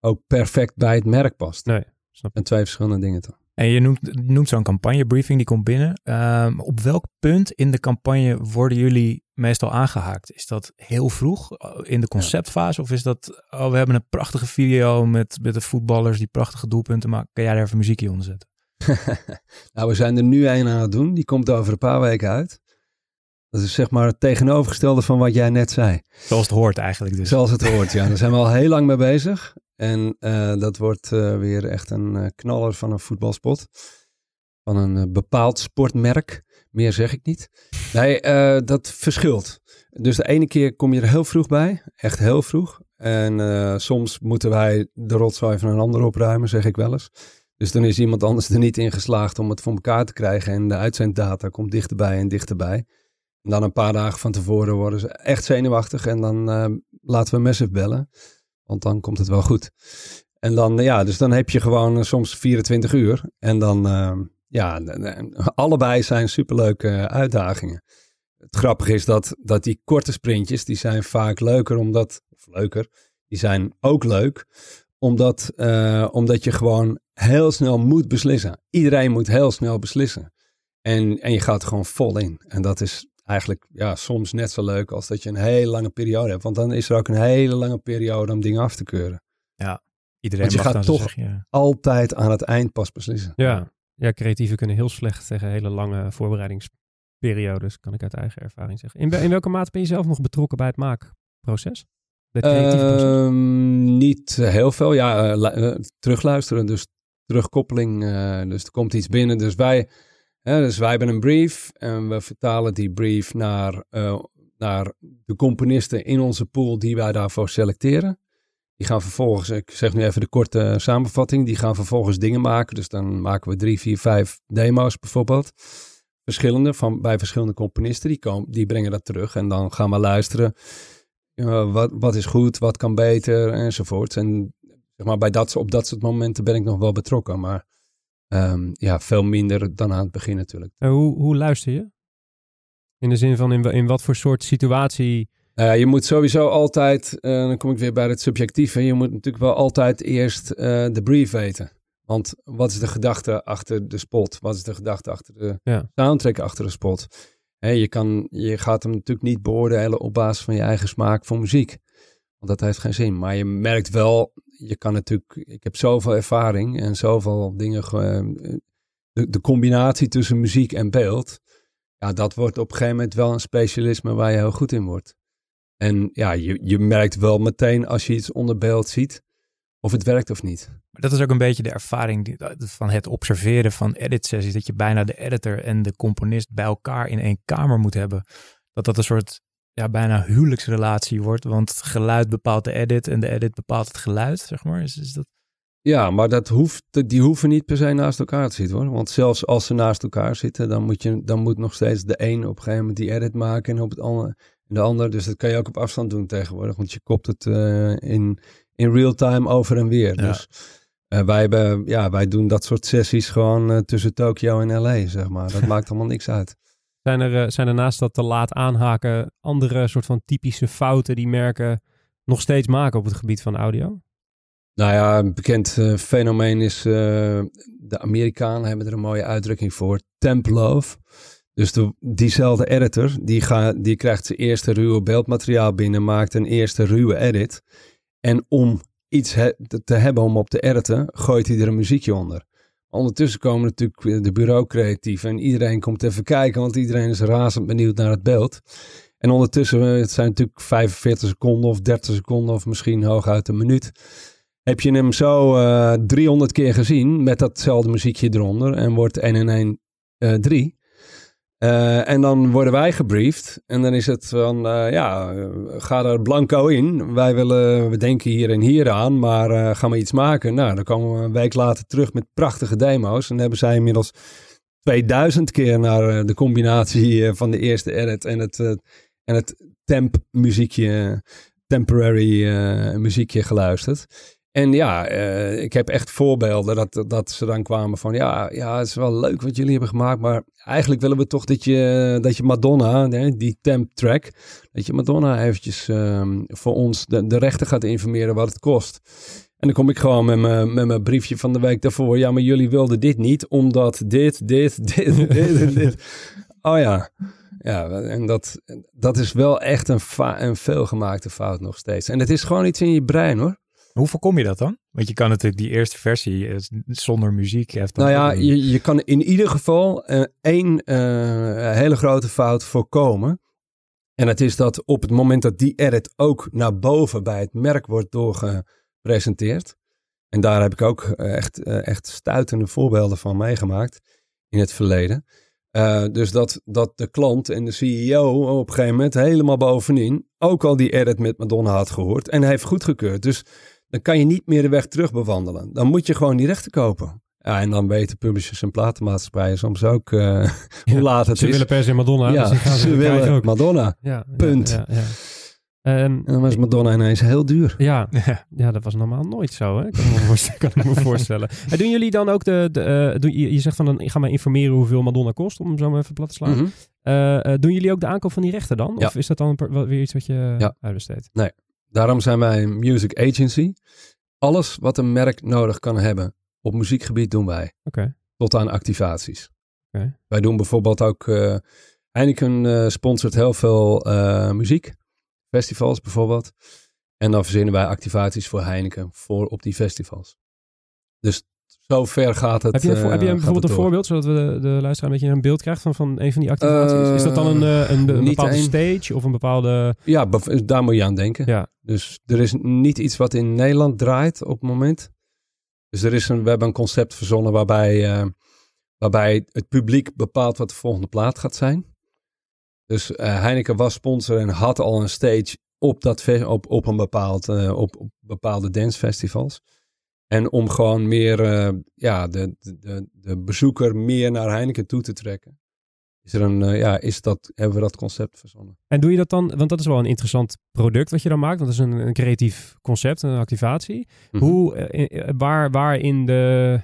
ook perfect bij het merk past. Nee, snap En twee verschillende dingen toch? En je noemt, noemt zo'n campagnebriefing, die komt binnen. Ehm, op welk punt in de campagne worden jullie meestal aangehaakt? Is dat heel vroeg eh, in de conceptfase? Of is dat, oh, we hebben een prachtige video met, met de voetballers die prachtige doelpunten maken. Kan jij daar even muziekje onder zetten? nou, we zijn er nu een aan het doen. Die komt over een paar weken uit. Dat is zeg maar het tegenovergestelde van wat jij net zei. Zoals het hoort eigenlijk dus. Zoals het hoort, ja. Daar zijn we al heel lang mee bezig. En eh, dat wordt eh, weer echt een eh, knaller van een voetbalspot. Van een bepaald sportmerk. Meer zeg ik niet. Nee, dat verschilt. Dus de ene keer kom je er heel vroeg bij. Echt heel vroeg. En soms moeten wij de rotzooi van een ander opruimen, zeg ik wel eens. Dus dan is iemand anders er niet in geslaagd om het voor elkaar te krijgen. En de uitzenddata komt dichterbij en dichterbij. En dan een paar dagen van tevoren worden ze echt zenuwachtig. En dan eh, laten we Massive bellen. Want dan komt het wel goed. En dan, ja, dus dan heb je gewoon eh, soms 24 uur. En dan, eh, ja, allebei zijn superleuke eh, uitdagingen. Het grappige is dat, dat die korte sprintjes, die zijn vaak leuker omdat, of leuker, die zijn ook leuk. Omdat, eh, omdat je gewoon heel snel moet beslissen. Iedereen moet heel snel beslissen. En, en je gaat er gewoon vol in. En dat is eigenlijk ja, soms net zo leuk als dat je een hele lange periode hebt. Want dan is er ook een hele lange periode om dingen af te keuren. Iedereen Want je mag gaat toch- zeggen, ja. Altijd aan het eind pas beslissen. Ja. ja, creatieven kunnen heel slecht tegen hele lange voorbereidings periodes, kan ik uit eigen ervaring zeggen. In, in welke mate ben je zelf nog betrokken bij het maakproces? Ehm, niet heel veel. Ja, uh, terugluisteren. Dus terugkoppeling. dus er komt iets binnen. Dus wij, dus wij hebben een brief. En we vertalen die brief naar, naar de componisten in onze pool die wij daarvoor selecteren. Die gaan vervolgens, ik zeg nu even de korte samenvatting, die gaan vervolgens dingen maken. Dus dan maken we drie, vier, vijf demo's bijvoorbeeld. Verschillende, van, bij verschillende componisten. Die, komen, die brengen dat terug en dan gaan we luisteren. Uh, wat, wat is goed, wat kan beter enzovoort. En zeg maar, bij dat, op dat soort momenten ben ik nog wel betrokken. Maar um, ja, veel minder dan aan het begin natuurlijk. Uh, hoe, hoe luister je? In de zin van in, in wat voor soort situatie uh, je moet sowieso altijd, uh, dan kom ik weer bij het subjectieve, je moet natuurlijk wel altijd eerst uh, de brief weten. Want wat is de gedachte achter de spot? Wat is de gedachte achter de ja. soundtrack achter de spot? Je, kan, je gaat hem natuurlijk niet beoordelen op basis van je eigen smaak voor muziek. Want dat heeft geen zin. Maar je merkt wel, je kan natuurlijk, ik heb zoveel ervaring en zoveel dingen, de, de combinatie tussen muziek en beeld. Ja, dat wordt op een gegeven moment wel een specialisme waar je heel goed in wordt. En ja, je, je merkt wel meteen als je iets onder beeld ziet of het werkt of niet. Maar dat is ook een beetje de ervaring van het observeren van edit-sessies. Dat je bijna de editor en de componist bij elkaar in één kamer moet hebben. Dat dat een soort ja, bijna huwelijksrelatie wordt. Want het geluid bepaalt de edit en de edit bepaalt het geluid, zeg maar. Is, is dat... Ja, maar dat hoeft, die hoeven niet per se naast elkaar te zitten hoor. Want zelfs als ze naast elkaar zitten, dan moet, je, dan moet nog steeds de een op een gegeven moment die edit maken en op het andere de ander. Dus dat kan je ook op afstand doen tegenwoordig, want je kopt het uh, in, in real time over en weer. Dus uh, wij, hebben, ja, wij doen dat soort sessies gewoon uh, tussen Tokio en LA, zeg maar. Dat maakt allemaal niks uit. Zijn er, zijn er naast dat te laat aanhaken andere soort van typische fouten die merken nog steeds maken op het gebied van audio? Nou ja, een bekend fenomeen is, de Amerikanen hebben er een mooie uitdrukking voor, temp love. Dus de, diezelfde editor, die, ga, die krijgt zijn eerste ruwe beeldmateriaal binnen, maakt een eerste ruwe edit. En om iets te hebben om op te editen, gooit hij er een muziekje onder. Ondertussen komen natuurlijk de bureaucreatieven en iedereen komt even kijken, want iedereen is razend benieuwd naar het beeld. En ondertussen, eh, het zijn natuurlijk 45 seconden of 30 seconden of misschien hooguit een minuut. Heb je hem zo uh, eh, 300 keer gezien met datzelfde muziekje eronder en wordt 1 en 1 uh, 3. Uh, en dan worden wij gebriefd. En dan is het van, uh, ja, ga er blanco in. Wij willen, we denken hier en hier aan, maar uh, gaan we iets maken? Nou, dan komen we een week later terug met prachtige demo's. En hebben zij inmiddels 2000 keer naar de combinatie van de eerste edit en het, en het temp muziekje, temporary muziekje geluisterd. En ja, uh, ik heb echt voorbeelden dat, dat ze dan kwamen van ja, ja, het is wel leuk wat jullie hebben gemaakt, maar eigenlijk willen we toch dat je, dat je Madonna, die temp track, dat je Madonna eventjes um, voor ons de, de rechter gaat informeren wat het kost. En dan kom ik gewoon met mijn, met mijn briefje van de week daarvoor. Ja, maar jullie wilden dit niet, omdat dit, dit, dit, dit dit. Oh ja. Ja, en dat, dat is wel echt een, een veelgemaakte fout nog steeds. En het is gewoon iets in je brein hoor. Hoe voorkom je dat dan? Want je kan natuurlijk die eerste versie eh, zonder muziek. Heeft nou ja, je, je kan in ieder geval uh, één uh, hele grote fout voorkomen. En dat is dat op het moment dat die edit ook naar boven bij het merk wordt doorgepresenteerd. En daar heb ik ook echt, echt stuitende voorbeelden van meegemaakt in het verleden. Uh, dus dat, dat de klant en de CEO op een gegeven moment helemaal bovenin ook al die edit met Madonna had gehoord en heeft goedgekeurd. Dus dan kan je niet meer de weg terug bewandelen. Dan moet je gewoon die rechten kopen. Ja, en dan weten publishers en platenmaatschappijen soms ook uh, hoe laat het ze is. Ze willen per se Madonna, ja, dus ze, ze willen ook. Madonna. Ja, Punt. Ja, ja, en dan was Madonna ineens heel duur. Ja, ja, dat was normaal nooit zo, hè? Kan ik me voorstellen. kan ik me voorstellen. En doen jullie dan ook de... de uh, doen, je, je zegt van, dan ga maar informeren hoeveel Madonna kost, om hem zo maar even plat te slaan. Mm -hmm. uh, doen jullie ook de aankoop van die rechten dan? Of is dat dan weer iets wat je ja. uitbesteedt? Nee, Daarom zijn wij een music agency. Alles wat een merk nodig kan hebben op muziekgebied doen wij. Okay. Tot aan activaties. Okay. Wij doen bijvoorbeeld ook... Uh, Heineken uh, sponsort heel veel uh, muziek. Festivals bijvoorbeeld. En dan verzinnen wij activaties voor Heineken voor op die festivals. Dus zo ver gaat het. heb je, eh, heb je gaat bijvoorbeeld een voorbeeld, zodat we de, de luisteraar een beetje een beeld krijgt van, van een van die activaties? is dat dan een, eh, een, een bepaalde stage of een bepaalde... Ja, daar moet je aan denken. Ja. Dus er is niet iets wat in Nederland draait op het moment. Dus er is een, we hebben een concept verzonnen waarbij, eh, waarbij het publiek bepaalt wat de volgende plaat gaat zijn. Dus eh, Heineken was sponsor en had al een stage op, dat op, op, een bepaald, eh, op, op bepaalde dancefestivals. En om gewoon meer eh, ja, de, de, de, bezoeker meer naar Heineken toe te trekken. Is er een, eh, ja, is dat, hebben we dat concept verzonnen. En doe je dat dan, want dat is wel een interessant product wat je dan maakt, want dat is een, een creatief concept, een activatie. Mhm. Hoe, eh, waar, waar in, de,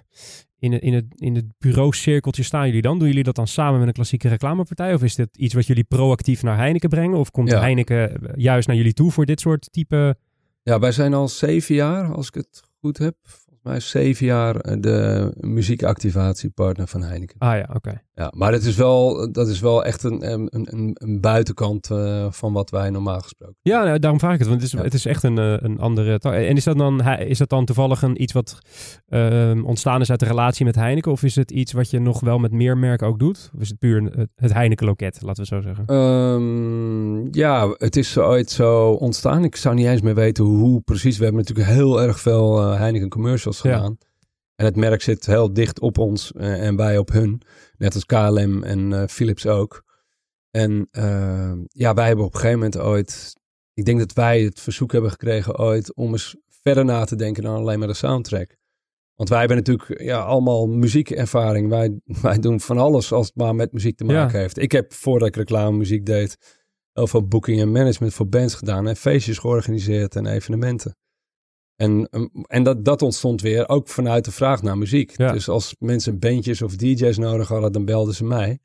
in, het, in, het, in het bureaucirkeltje staan jullie dan? Doen jullie dat dan samen met een klassieke reclamepartij? Of is dit iets wat jullie proactief naar Heineken brengen? Of komt Ja. Heineken juist naar jullie toe voor dit soort type... Ja, wij zijn al zeven jaar, als ik het goed heb. Volgens mij zeven jaar eh, de muziekactivatiepartner van Heineken. Ah ja, oké. Ja, maar het is wel, dat is wel echt een, een, een, een buitenkant eh, van wat wij normaal gesproken Ja, nou, daarom vraag ik het, want het is, Ja. het is echt een, eh, een andere... En is dat, dan, is dat dan toevallig een, iets wat ehm, ontstaan is uit de relatie met Heineken? Of is het iets wat je nog wel met meer merken ook doet? Of is het puur een- het, Heineken-loket, laten we zo zeggen? Ehm, ja, het is ooit zo ontstaan. Ik zou niet eens meer weten hoe precies. We hebben natuurlijk heel erg veel eh, Heineken commercials Ja. En het merk zit heel dicht op ons eh, en wij op hun. Net als KLM en eh, Philips ook. En eh, ja, wij hebben op een gegeven moment ooit... Ik denk dat wij het verzoek hebben gekregen ooit om eens verder na te denken dan alleen maar de soundtrack. Want wij hebben natuurlijk ja, allemaal muziekervaring. Wij, wij doen van alles als het maar met muziek te maken Ja. heeft. Ik heb voordat ik reclame muziek deed, heel veel booking en management voor bands gedaan. En feestjes georganiseerd en evenementen. En, um, en dat, dat ontstond weer ook vanuit de vraag naar muziek. Ja. Dus als mensen bandjes of DJ's nodig hadden, dan belden ze mij.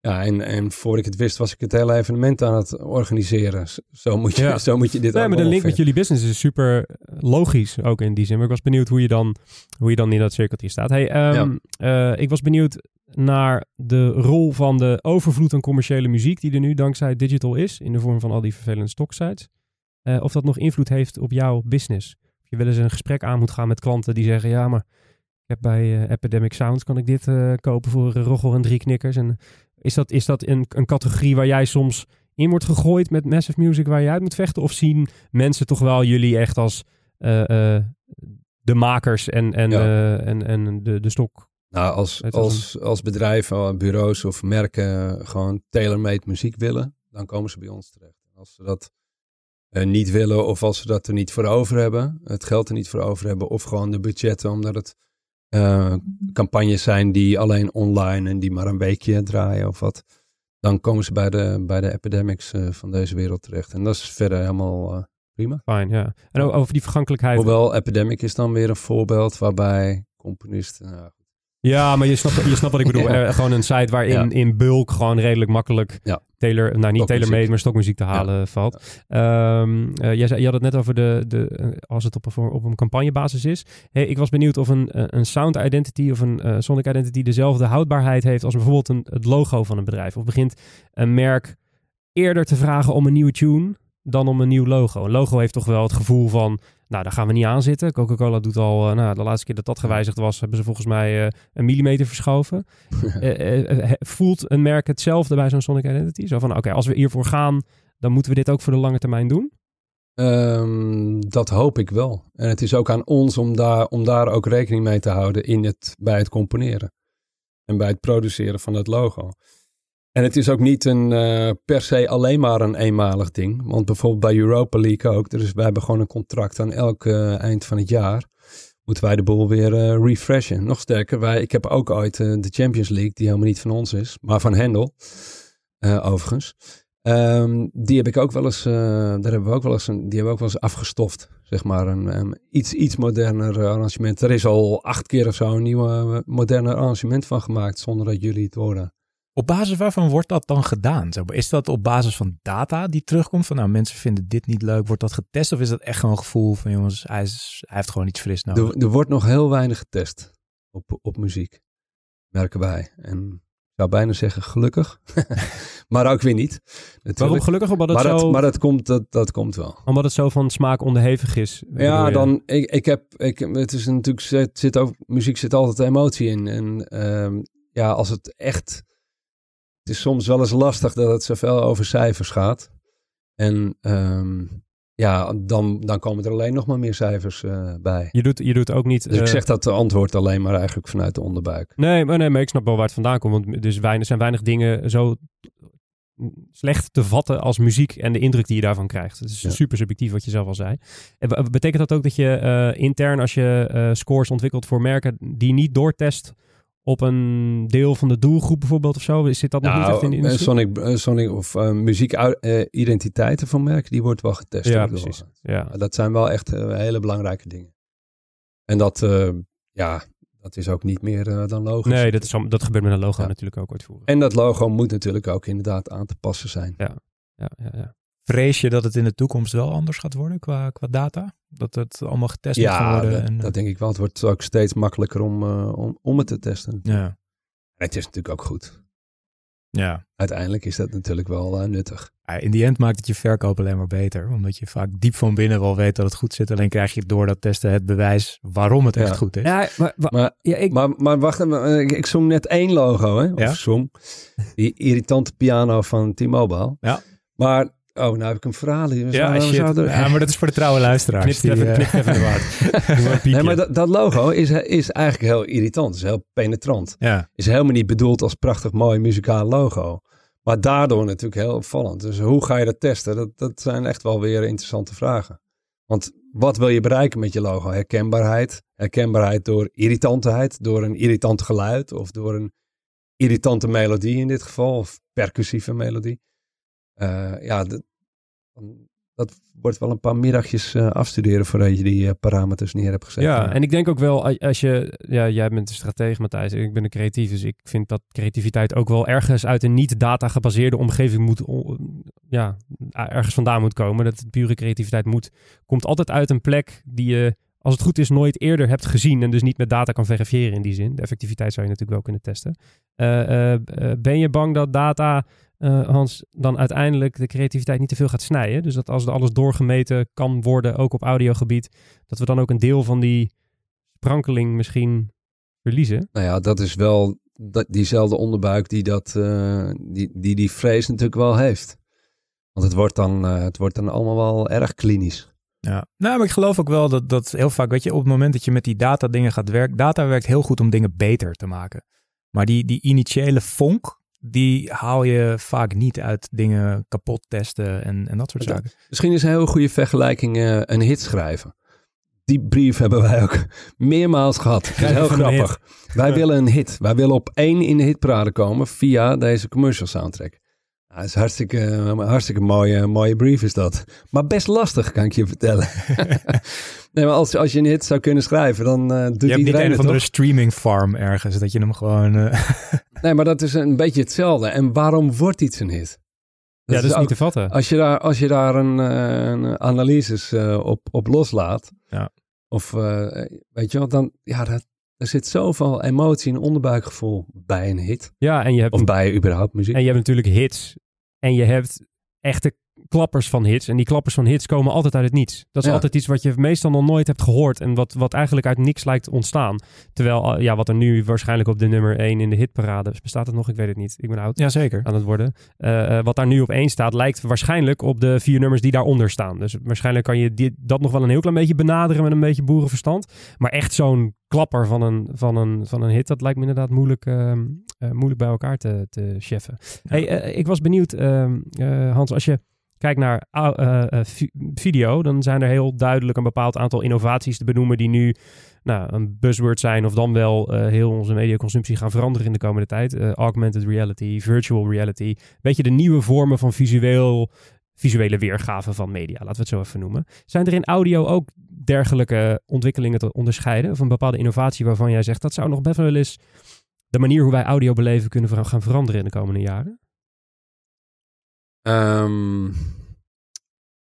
Ja, en, en voor ik het wist, was ik het hele evenement aan het organiseren. Zo moet je, Ja. zo moet je dit Nee, maar de link met jullie business is super logisch, ook in die zin. Maar ik was benieuwd hoe je dan, hoe je dan in dat cirkeltje staat. Hey, ehm, eh, ik was benieuwd naar de rol van de overvloed aan commerciële muziek die er nu dankzij digital is, in de vorm van al die vervelende stocksites. Eh, of dat nog invloed heeft op jouw business. Of je wel eens een gesprek aan moet gaan met klanten die zeggen, ja, maar ik heb bij eh, Epidemic Sounds kan ik dit eh, kopen voor uh, Roggel en drie knikkers. En is dat, is dat een, een categorie waar jij soms in wordt gegooid met massive music waar je uit moet vechten? Of zien mensen toch wel jullie echt als eh, eh, de makers en, en, Ja. eh, en, en de, de stok? Nou, als, als, als bedrijven, bureaus of merken gewoon tailor-made muziek willen, dan komen ze bij ons terecht. Als ze dat eh, niet willen of als ze dat er niet voor over hebben, het geld er niet voor over hebben of gewoon de budgetten, omdat het eh, campagnes zijn die alleen online en die maar een weekje draaien of wat, dan komen ze bij de, bij de epidemics eh, van deze wereld terecht. En dat is verder helemaal eh, prima. Fijn, ja. En over die vergankelijkheid. Hoewel Epidemic is dan weer een voorbeeld waarbij componisten, nou, Ja, maar je snapt, je snapt wat ik bedoel. Ja. Eh, gewoon een site waarin Ja. in bulk gewoon redelijk makkelijk Ja. tailor, nou niet Stokmuziek. tailor-made, maar stokmuziek te halen valt. Ehm, eh, jij zei, je had het net over de, de eh, als het op een, op een campagnebasis is. Hey, ik was benieuwd of een, een sound identity of een sonic identity dezelfde houdbaarheid heeft als bijvoorbeeld een, het logo van een bedrijf. Of begint een merk eerder te vragen om een nieuwe tune dan om een nieuw logo. Een logo heeft toch wel het gevoel van, nou daar gaan we niet aan zitten. Coca-Cola doet al, eh, nou de laatste keer dat dat gewijzigd was, hebben ze volgens mij eh, een millimeter verschoven. Eh, voelt een merk hetzelfde bij zo'n Sonic Identity? Zo van, oké, als we hiervoor gaan, dan moeten we dit ook voor de lange termijn doen? Ehm, dat hoop ik wel. En het is ook aan ons om daar, om daar ook rekening mee te houden in het, bij het componeren. En bij het produceren van het logo. En het is ook niet een, eh, per se alleen maar een eenmalig ding. Want bijvoorbeeld bij Europa League ook. Dus wij hebben gewoon een contract aan elk eh, eind van het jaar. Moeten wij de boel weer eh, refreshen. Nog sterker, wij, ik heb ook ooit de Champions League, die helemaal niet van ons is. Maar van Hendel, overigens. Ehm, die heb ik ook wel eens, daar hebben we ook wel eens, een, die hebben ook wel eens afgestoft. Zeg maar een, iets, iets moderner arrangement. Er is al acht keer of zo een nieuwe eh, moderner arrangement van gemaakt, zonder dat jullie het horen. Op basis waarvan wordt dat dan gedaan? Is dat op basis van data die terugkomt? Van nou, mensen vinden dit niet leuk. Wordt dat getest? Of is dat echt gewoon een gevoel van jongens, hij, is, hij heeft gewoon iets fris nodig? Er, er wordt nog heel weinig getest op, op muziek, merken wij. En zou bijna zeggen gelukkig. maar ook weer niet. natuurlijk. Waarom gelukkig? Omdat het, maar, dat, zo, maar dat, komt, dat, dat komt wel. omdat het zo van smaak onderhevig is. Ja, dan, ik, ik heb, ik, het is natuurlijk, zit, zit ook, muziek zit altijd emotie in. En ehm, ja, als het echt, het is soms wel eens lastig dat het zoveel over cijfers gaat. En ehm, ja, dan, dan komen er alleen nog maar meer cijfers eh, bij. Je doet, je doet ook niet... Dus ik eh, zeg dat de antwoord alleen maar eigenlijk vanuit de onderbuik. Nee, maar, nee, maar ik snap wel waar het vandaan komt. Want er weinig, er zijn weinig dingen zo slecht te vatten als muziek en de indruk die je daarvan krijgt. Het is Ja. super subjectief wat je zelf al zei. En be- betekent dat ook dat je eh, intern, als je scores ontwikkelt voor merken, die niet doortest op een deel van de doelgroep bijvoorbeeld of zo? Zit dat nog niet echt in de Nou, eh, industrie? Sonic, eh, Sonic of uh, muziekidentiteiten van merken, die wordt wel getest. Ja, precies. Ja. Dat zijn wel echt hele belangrijke dingen. En dat, ja, dat is ook niet meer dan logisch. Nee, dat, is, dat gebeurt met een logo Ja. natuurlijk ook uitvoeren. En dat logo moet natuurlijk ook inderdaad aan te passen zijn. Ja, ja, ja. Vrees je dat het in de toekomst wel anders gaat worden qua, qua data? Dat het allemaal getest moet gaan Ja, worden? dat, en, dat denk ik wel. Het wordt ook steeds makkelijker om, eh, om, om het te testen. ja. En het is natuurlijk ook goed. ja. Uiteindelijk is dat natuurlijk wel eh, nuttig. Ja, In die end maakt het je verkoop alleen maar beter. Omdat je vaak diep van binnen wel weet dat het goed zit. Alleen krijg je door dat testen het bewijs waarom het echt Ja. goed is. Ja, maar, wa- Maar, ja, ik, maar, maar wacht even, eh, ik, ik zong net één logo, hè? Of Ja? zong. Die irritante piano van T-Mobile. Ja. Maar, oh, nou heb ik een verhaal hier. Ja, zouden- we shit. zouden- ja, maar dat is voor de trouwe luisteraars. knip die, even, eh, knip even de waard. Nee, maar dat, dat logo is, is eigenlijk heel irritant. is heel penetrant. ja. Is helemaal niet bedoeld als prachtig mooi muzikaal logo. Maar daardoor natuurlijk heel opvallend. Dus hoe ga je dat testen? Dat, dat zijn echt wel weer interessante vragen. Want wat wil je bereiken met je logo? Herkenbaarheid. Herkenbaarheid door irritantheid, door een irritant geluid of door een irritante melodie in dit geval, of percussieve melodie. Eh, ja, dat, wordt wel een paar middagjes eh, afstuderen voordat je die eh, parameters neer hebt gezet. Ja, en ik denk ook wel, als je, ja, jij bent de stratege Matthijs, ik ben een creatief, dus ik vind dat creativiteit ook wel ergens uit een niet-data gebaseerde omgeving moet, ja, ergens vandaan moet komen. Dat het pure creativiteit moet, komt altijd uit een plek die je, als het goed is, nooit eerder hebt gezien en dus niet met data kan verifiëren in die zin. De effectiviteit zou je natuurlijk wel kunnen testen. Eh, ben je bang dat data, eh, Hans, dan uiteindelijk de creativiteit niet te veel gaat snijden? Dus dat als er alles doorgemeten kan worden, ook op audiogebied, dat we dan ook een deel van die sprankeling misschien verliezen. Nou ja, dat is wel dat, diezelfde onderbuik die, dat, eh, die, die die vrees natuurlijk wel heeft. Want het wordt dan, eh, het wordt dan allemaal wel erg klinisch. Ja, nou, maar ik geloof ook wel dat, dat heel vaak, weet je, op het moment dat je met die data dingen gaat werken, data werkt heel goed om dingen beter te maken. Maar die, die initiële vonk, die haal je vaak niet uit dingen kapot testen en, en dat soort Ja. zaken. Misschien is een heel goede vergelijking eh, een hit schrijven. Die brief hebben wij ook meermaals gehad. Het is heel grappig. Wij willen een hit. Wij willen op één in de hitparade komen via deze commercial soundtrack. Dat is hartstikke, hartstikke mooie, mooie brief is dat. Maar best lastig, kan ik je vertellen. nee, maar als, als je een hit zou kunnen schrijven, dan eh doet Je hebt niet een of het, andere toch? streaming farm ergens, dat je hem gewoon... eh, Nee, maar dat is een beetje hetzelfde. En waarom wordt iets een hit? ja, dat is ook- niet te vatten. Als je daar, als je daar een, eh, een analyses op, op loslaat, Ja. of weet je wel, dan ja, dat, er zit zoveel emotie en onderbuikgevoel bij een hit. Ja, en je hebt, Of bij überhaupt muziek. en je hebt natuurlijk hits. En je hebt echte klappers van hits. En die klappers van hits komen altijd uit het niets. Dat is Ja. altijd iets wat je meestal nog nooit hebt gehoord. En wat, wat eigenlijk uit niks lijkt ontstaan. Terwijl, eh, ja, wat er nu waarschijnlijk op de nummer 1 in de hitparade... Bestaat het nog? Ik weet het niet. Ik ben oud. Jazeker. aan het worden. Eh, eh, wat daar nu op één staat, lijkt waarschijnlijk op de vier nummers die daaronder staan. Dus waarschijnlijk kan je dit, dat nog wel een heel klein beetje benaderen met een beetje boerenverstand. Maar echt zo'n klapper van een, van een, van een hit, dat lijkt me inderdaad moeilijk, ehm, eh, moeilijk bij elkaar te, te cheffen. Hey, ik was benieuwd, ehm, eh, Hans, als je kijkt naar eh, eh, vi- video, dan zijn er heel duidelijk een bepaald aantal innovaties te benoemen die nu nou, een buzzword zijn of dan wel eh, heel onze mediaconsumptie gaan veranderen in de komende tijd. Augmented reality, virtual reality. Weet je, de nieuwe vormen van visueel, visuele weergave van media, laten we het zo even noemen. Zijn er in audio ook dergelijke ontwikkelingen te onderscheiden? Of een bepaalde innovatie waarvan jij zegt, dat zou nog best wel eens de manier hoe wij audio beleven kunnen gaan veranderen in de komende jaren? Ehm,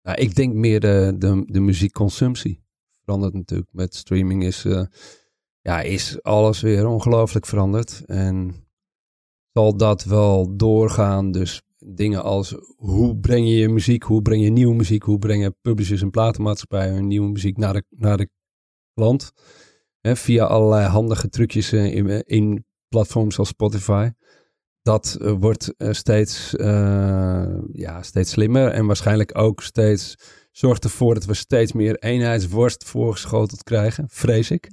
nou, ik denk meer de, de, de muziekconsumptie verandert natuurlijk. Met streaming is, eh, ja, is alles weer ongelooflijk veranderd. En zal dat wel doorgaan. Dus dingen als hoe breng je je muziek, hoe breng je nieuwe muziek, hoe brengen publishers en platenmaatschappijen hun nieuwe muziek naar de, naar de klant. Hè, via allerlei handige trucjes eh, in, in platforms als Spotify. Dat eh, wordt eh, steeds, eh, ja, steeds slimmer en waarschijnlijk ook steeds zorgt ervoor dat we steeds meer eenheidsworst voorgeschoteld krijgen, vrees ik.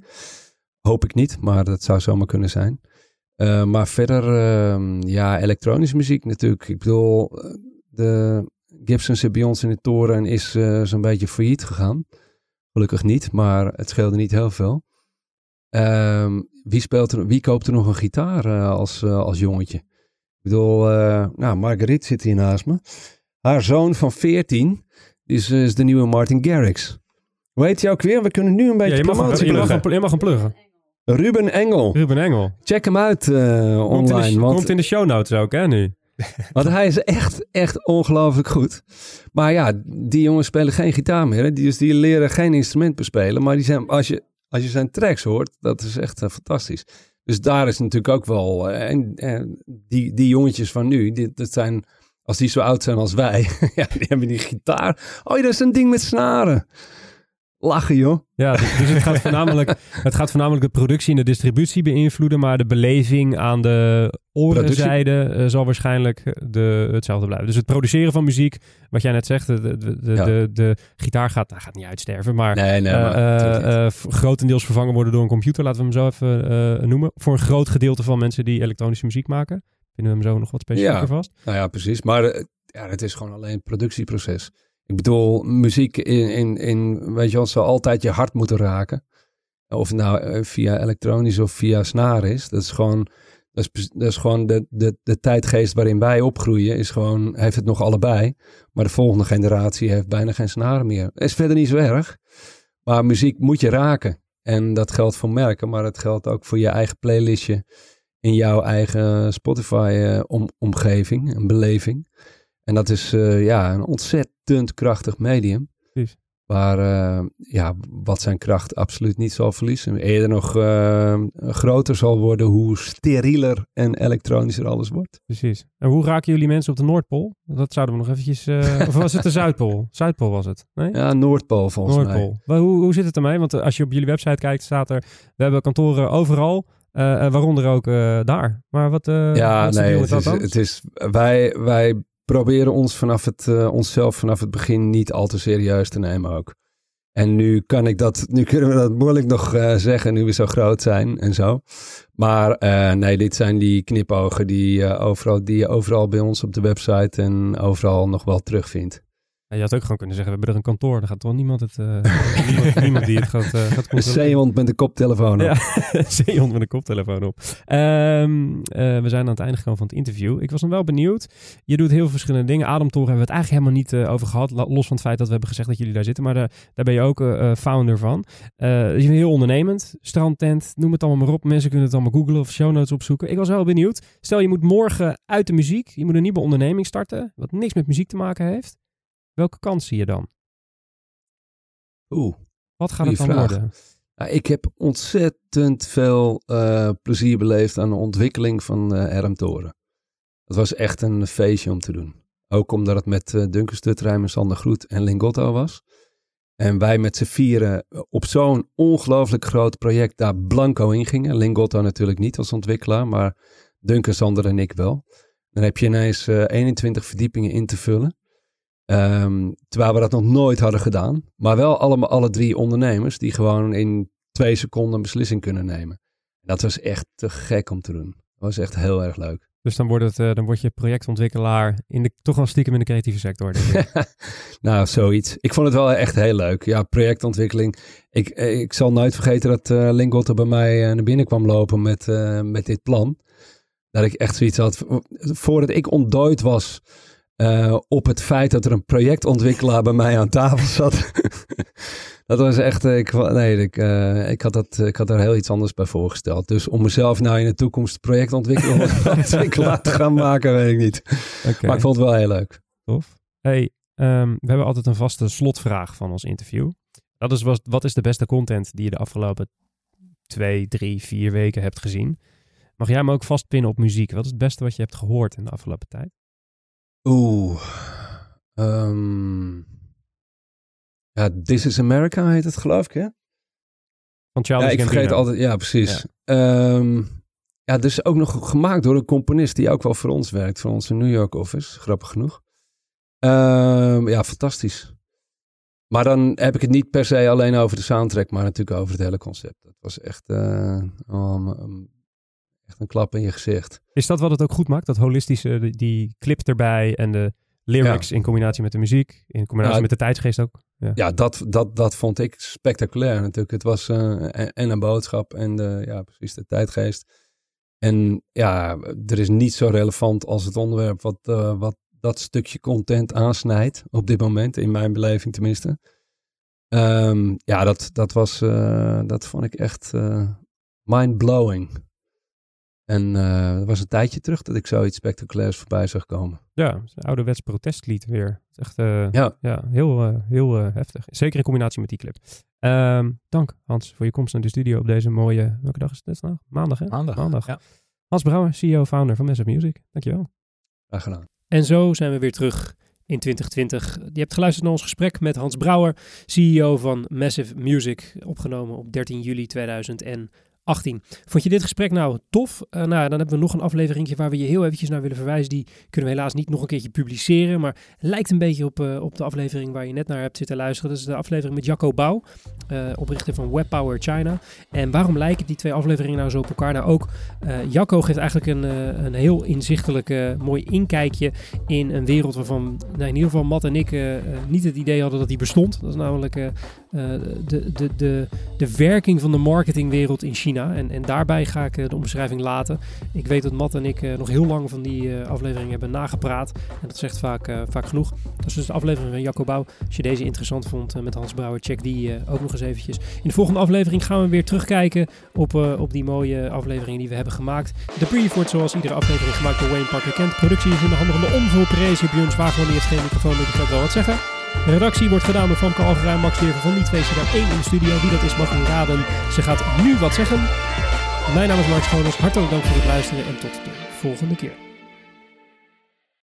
Hoop ik niet, maar dat zou zomaar kunnen zijn. Maar verder, uh, ja, elektronische muziek natuurlijk. Ik bedoel, de Gibson zit bij ons in de toren en is zo'n beetje failliet gegaan. Gelukkig niet, maar het scheelde niet heel veel. Um, wie, speelt er, wie koopt er nog een gitaar als, als jongetje? Ik bedoel, uh, nou, Marguerite zit hier naast me. Haar zoon van 14 is, is de nieuwe Martin Garrix. Hoe heet hij ook weer? We kunnen nu een beetje ja, je, mag hem, je, mag hem, je mag hem pluggen. Ruben Engel. Ruben Engel. Check hem uit online. Komt in de, want, komt in de show notes ook, hè, nu? want hij is echt, echt ongelooflijk goed. Maar ja, die jongens spelen geen gitaar meer. Hè? Die, dus die leren geen instrument bespelen. Maar die zijn, als, je, als je zijn tracks hoort, dat is echt uh, fantastisch. Dus daar is natuurlijk ook wel... Uh, en, en die, die jongetjes van nu, die, dat zijn... Als die zo oud zijn als wij, ja, die hebben die gitaar. Oh, dat is een ding met snaren. Lachen, joh. Ja, dus, dus het, gaat voornamelijk, het gaat voornamelijk de productie en de distributie beïnvloeden, maar de beleving aan de orenzijde uh, zal waarschijnlijk de, hetzelfde blijven. Dus het produceren van muziek, wat jij net zegt, de, de, de, ja. de, de gitaar gaat, nou, gaat niet uitsterven, maar, nee, nee, maar uh, uh, grotendeels vervangen worden door een computer, laten we hem zo even noemen. Voor een groot gedeelte van mensen die elektronische muziek maken. Vinden we hem zo nog wat specifieker ja. vast? Nou ja, precies. Maar ja, het is gewoon alleen het productieproces. Ik bedoel, muziek in, in, in weet je wel, zal altijd je hart moeten raken. Of nou via elektronisch of via snaar is. Dat is gewoon, dat is, dat is gewoon de, de, de tijdgeest waarin wij opgroeien. Is gewoon, heeft het nog allebei. Maar de volgende generatie heeft bijna geen snaren meer. Is verder niet zo erg. Maar muziek moet je raken. En dat geldt voor merken, maar het geldt ook voor je eigen playlistje. In jouw eigen Spotify-omgeving, een beleving. En dat is uh, ja, een ontzettend krachtig medium. Precies. Waar, uh, ja, wat zijn kracht absoluut niet zal verliezen. Eerder nog uh, groter zal worden hoe sterieler en elektronischer alles wordt. Precies. En hoe raken jullie mensen op de Noordpool? Dat zouden we nog eventjes... of was het de Zuidpool? Zuidpool was het? Nee? Ja, Noordpool volgens Noordpool. mij. Hoe, hoe zit het ermee? Want als je op jullie website kijkt, staat er... We hebben kantoren overal. Waaronder ook daar. Maar wat, ja, wat nee, het is, het is, wij, wij proberen ons vanaf het, onszelf vanaf het begin niet al te serieus te nemen ook. En nu kan ik dat, nu kunnen we dat moeilijk nog zeggen, nu we zo groot zijn en zo. Maar nee, dit zijn die knipogen die, overal, die je overal bij ons op de website en overal nog wel terugvindt. Je had ook gewoon kunnen zeggen, we hebben er een kantoor. Dan gaat toch niemand het, uh, niemand, niemand, die het gaat, uh, gaat controleren. Zeehond met een koptelefoon op. Ja, zeehond met een koptelefoon op. Um, uh, we zijn aan het einde gekomen van het interview. Ik was nog wel benieuwd. Je doet heel veel verschillende dingen. Ademtoren hebben we het eigenlijk helemaal niet over gehad. Los van het feit dat we hebben gezegd dat jullie daar zitten. Maar daar ben je ook founder van. je bent heel ondernemend. Strandtent, noem het allemaal maar op. Mensen kunnen het allemaal googlen of show notes opzoeken. Ik was wel benieuwd. Stel je moet morgen uit de muziek. Je moet een nieuwe onderneming starten. Wat niks met muziek te maken heeft. Welke kans zie je dan? Oeh. Wat gaat het dan vraag. worden? Nou, ik heb ontzettend veel uh, plezier beleefd aan de ontwikkeling van uh, Ermtoren. Het was echt een feestje om te doen. Ook omdat het met uh, Duncan Stutterheim en Sander Groet en Lingotto was. En wij met z'n vieren op zo'n ongelooflijk groot project daar blanco in gingen. Lingotto natuurlijk niet als ontwikkelaar, maar Duncan, Sander en ik wel. Dan heb je ineens 21 verdiepingen in te vullen. Um, terwijl we dat nog nooit hadden gedaan. Maar wel allemaal, alle drie ondernemers die gewoon in twee seconden een beslissing kunnen nemen. Dat was echt te gek om te doen. Dat was echt heel erg leuk. Dus dan, wordt het, uh, dan word je projectontwikkelaar in de, toch wel stiekem in de creatieve sector. Denk ik. nou, zoiets. Ik vond het wel echt heel leuk. Ja, projectontwikkeling. Ik, ik zal nooit vergeten dat uh, Lingotte bij mij uh, naar binnen kwam lopen met, met dit plan. Dat ik echt zoiets had. Voordat ik ontdooid was uh, op het feit dat er een projectontwikkelaar bij mij aan tafel zat. dat was echt, ik, nee, ik, uh, ik, had dat, ik had daar heel iets anders bij voorgesteld. Dus om mezelf nou in de toekomst projectontwikkelaar te gaan maken, weet ik niet. Okay. Maar ik vond het wel heel leuk. Tof. Hey, um, we hebben altijd een vaste slotvraag van ons interview. Dat is, wat is de beste content die je de afgelopen twee, drie, vier weken hebt gezien? Mag jij me ook vastpinnen op muziek? Wat is het beste wat je hebt gehoord in de afgelopen tijd? Oeh. ehm, ja, This is America heet het geloof ik, hè? Van Charles ja, ik Gambino. vergeet altijd. Ja, precies. Ja. ja, dus ook nog gemaakt door een componist die ook wel voor ons werkt. Voor onze New York office, grappig genoeg. Ehm, ja, fantastisch. Maar dan heb ik het niet per se alleen over de soundtrack, maar natuurlijk over het hele concept. Dat was echt, eh, um, echt een klap in je gezicht. Is dat wat het ook goed maakt? Dat holistische, die, clip erbij en de lyrics in combinatie met de muziek, in combinatie Ja, met de tijdsgeest ook? Ja, Ja, dat, dat, dat vond ik spectaculair natuurlijk. Het was eh, en, en een boodschap en de, ja, precies de tijdgeest. En ja, er is niet zo relevant als het onderwerp wat, eh, wat dat stukje content aansnijdt. Op dit moment, in mijn beleving tenminste. Ehm, ja, dat, dat, was, eh, dat vond ik echt mind-blowing. En eh er was een tijdje terug dat ik zoiets spectaculairs voorbij zag komen. ja een ouderwets protestlied weer. Het is echt eh, Ja, ja, heel, eh, heel heftig. Zeker in combinatie met die clip. Ehm, dank Hans voor je komst naar de studio op deze mooie, welke dag is het vandaag? Maandag hè? Maandag. Maandag. Ja. Hans Brouwer, CEO, founder van Massive Music. Dankjewel. graag gedaan. En zo zijn we weer terug in 2020. Je hebt geluisterd naar ons gesprek met Hans Brouwer, CEO van Massive Music, opgenomen op 13 juli 2018. Vond je dit gesprek nou tof? Eh, nou, dan hebben we nog een afleveringje waar we je heel eventjes naar willen verwijzen. Die kunnen we helaas niet nog een keertje publiceren, maar lijkt een beetje op, eh, op de aflevering waar je net naar hebt zitten luisteren. Dat is de aflevering met Jacco Bouw, eh, oprichter van Webpower China. En waarom lijken die twee afleveringen nou zo op elkaar? Nou ook, Jacco geeft eigenlijk een, een heel inzichtelijk, mooi inkijkje in een wereld waarvan nou, in ieder geval Matt en ik niet het idee hadden dat die bestond. Dat is namelijk de, de, de werking van de marketingwereld in China. En, en daarbij ga ik eh, de omschrijving laten. Ik weet dat Matt en ik eh, nog heel lang van die eh, aflevering hebben nagepraat. En dat zegt vaak, vaak genoeg. Dat is dus de aflevering van Jacco Bouw. Als je deze interessant vond met Hans Brouwer, check die ook nog eens eventjes. In de volgende aflevering gaan we weer terugkijken op, op die mooie afleveringen die we hebben gemaakt. De brief wordt zoals iedere aflevering gemaakt door Wayne Parker Kent. Productie is in de handen van de onvolprezen Björn Zwageman. Die heeft geen microfoon, maar gaat wel wat zeggen. De redactie wordt gedaan door Famke Algerijn, Max Leerver van zit er één in de studio. Wie dat is mag u raden. Ze gaat nu wat zeggen. Mijn naam is Mark Schoones. Hartelijk dank voor het luisteren en tot de volgende keer.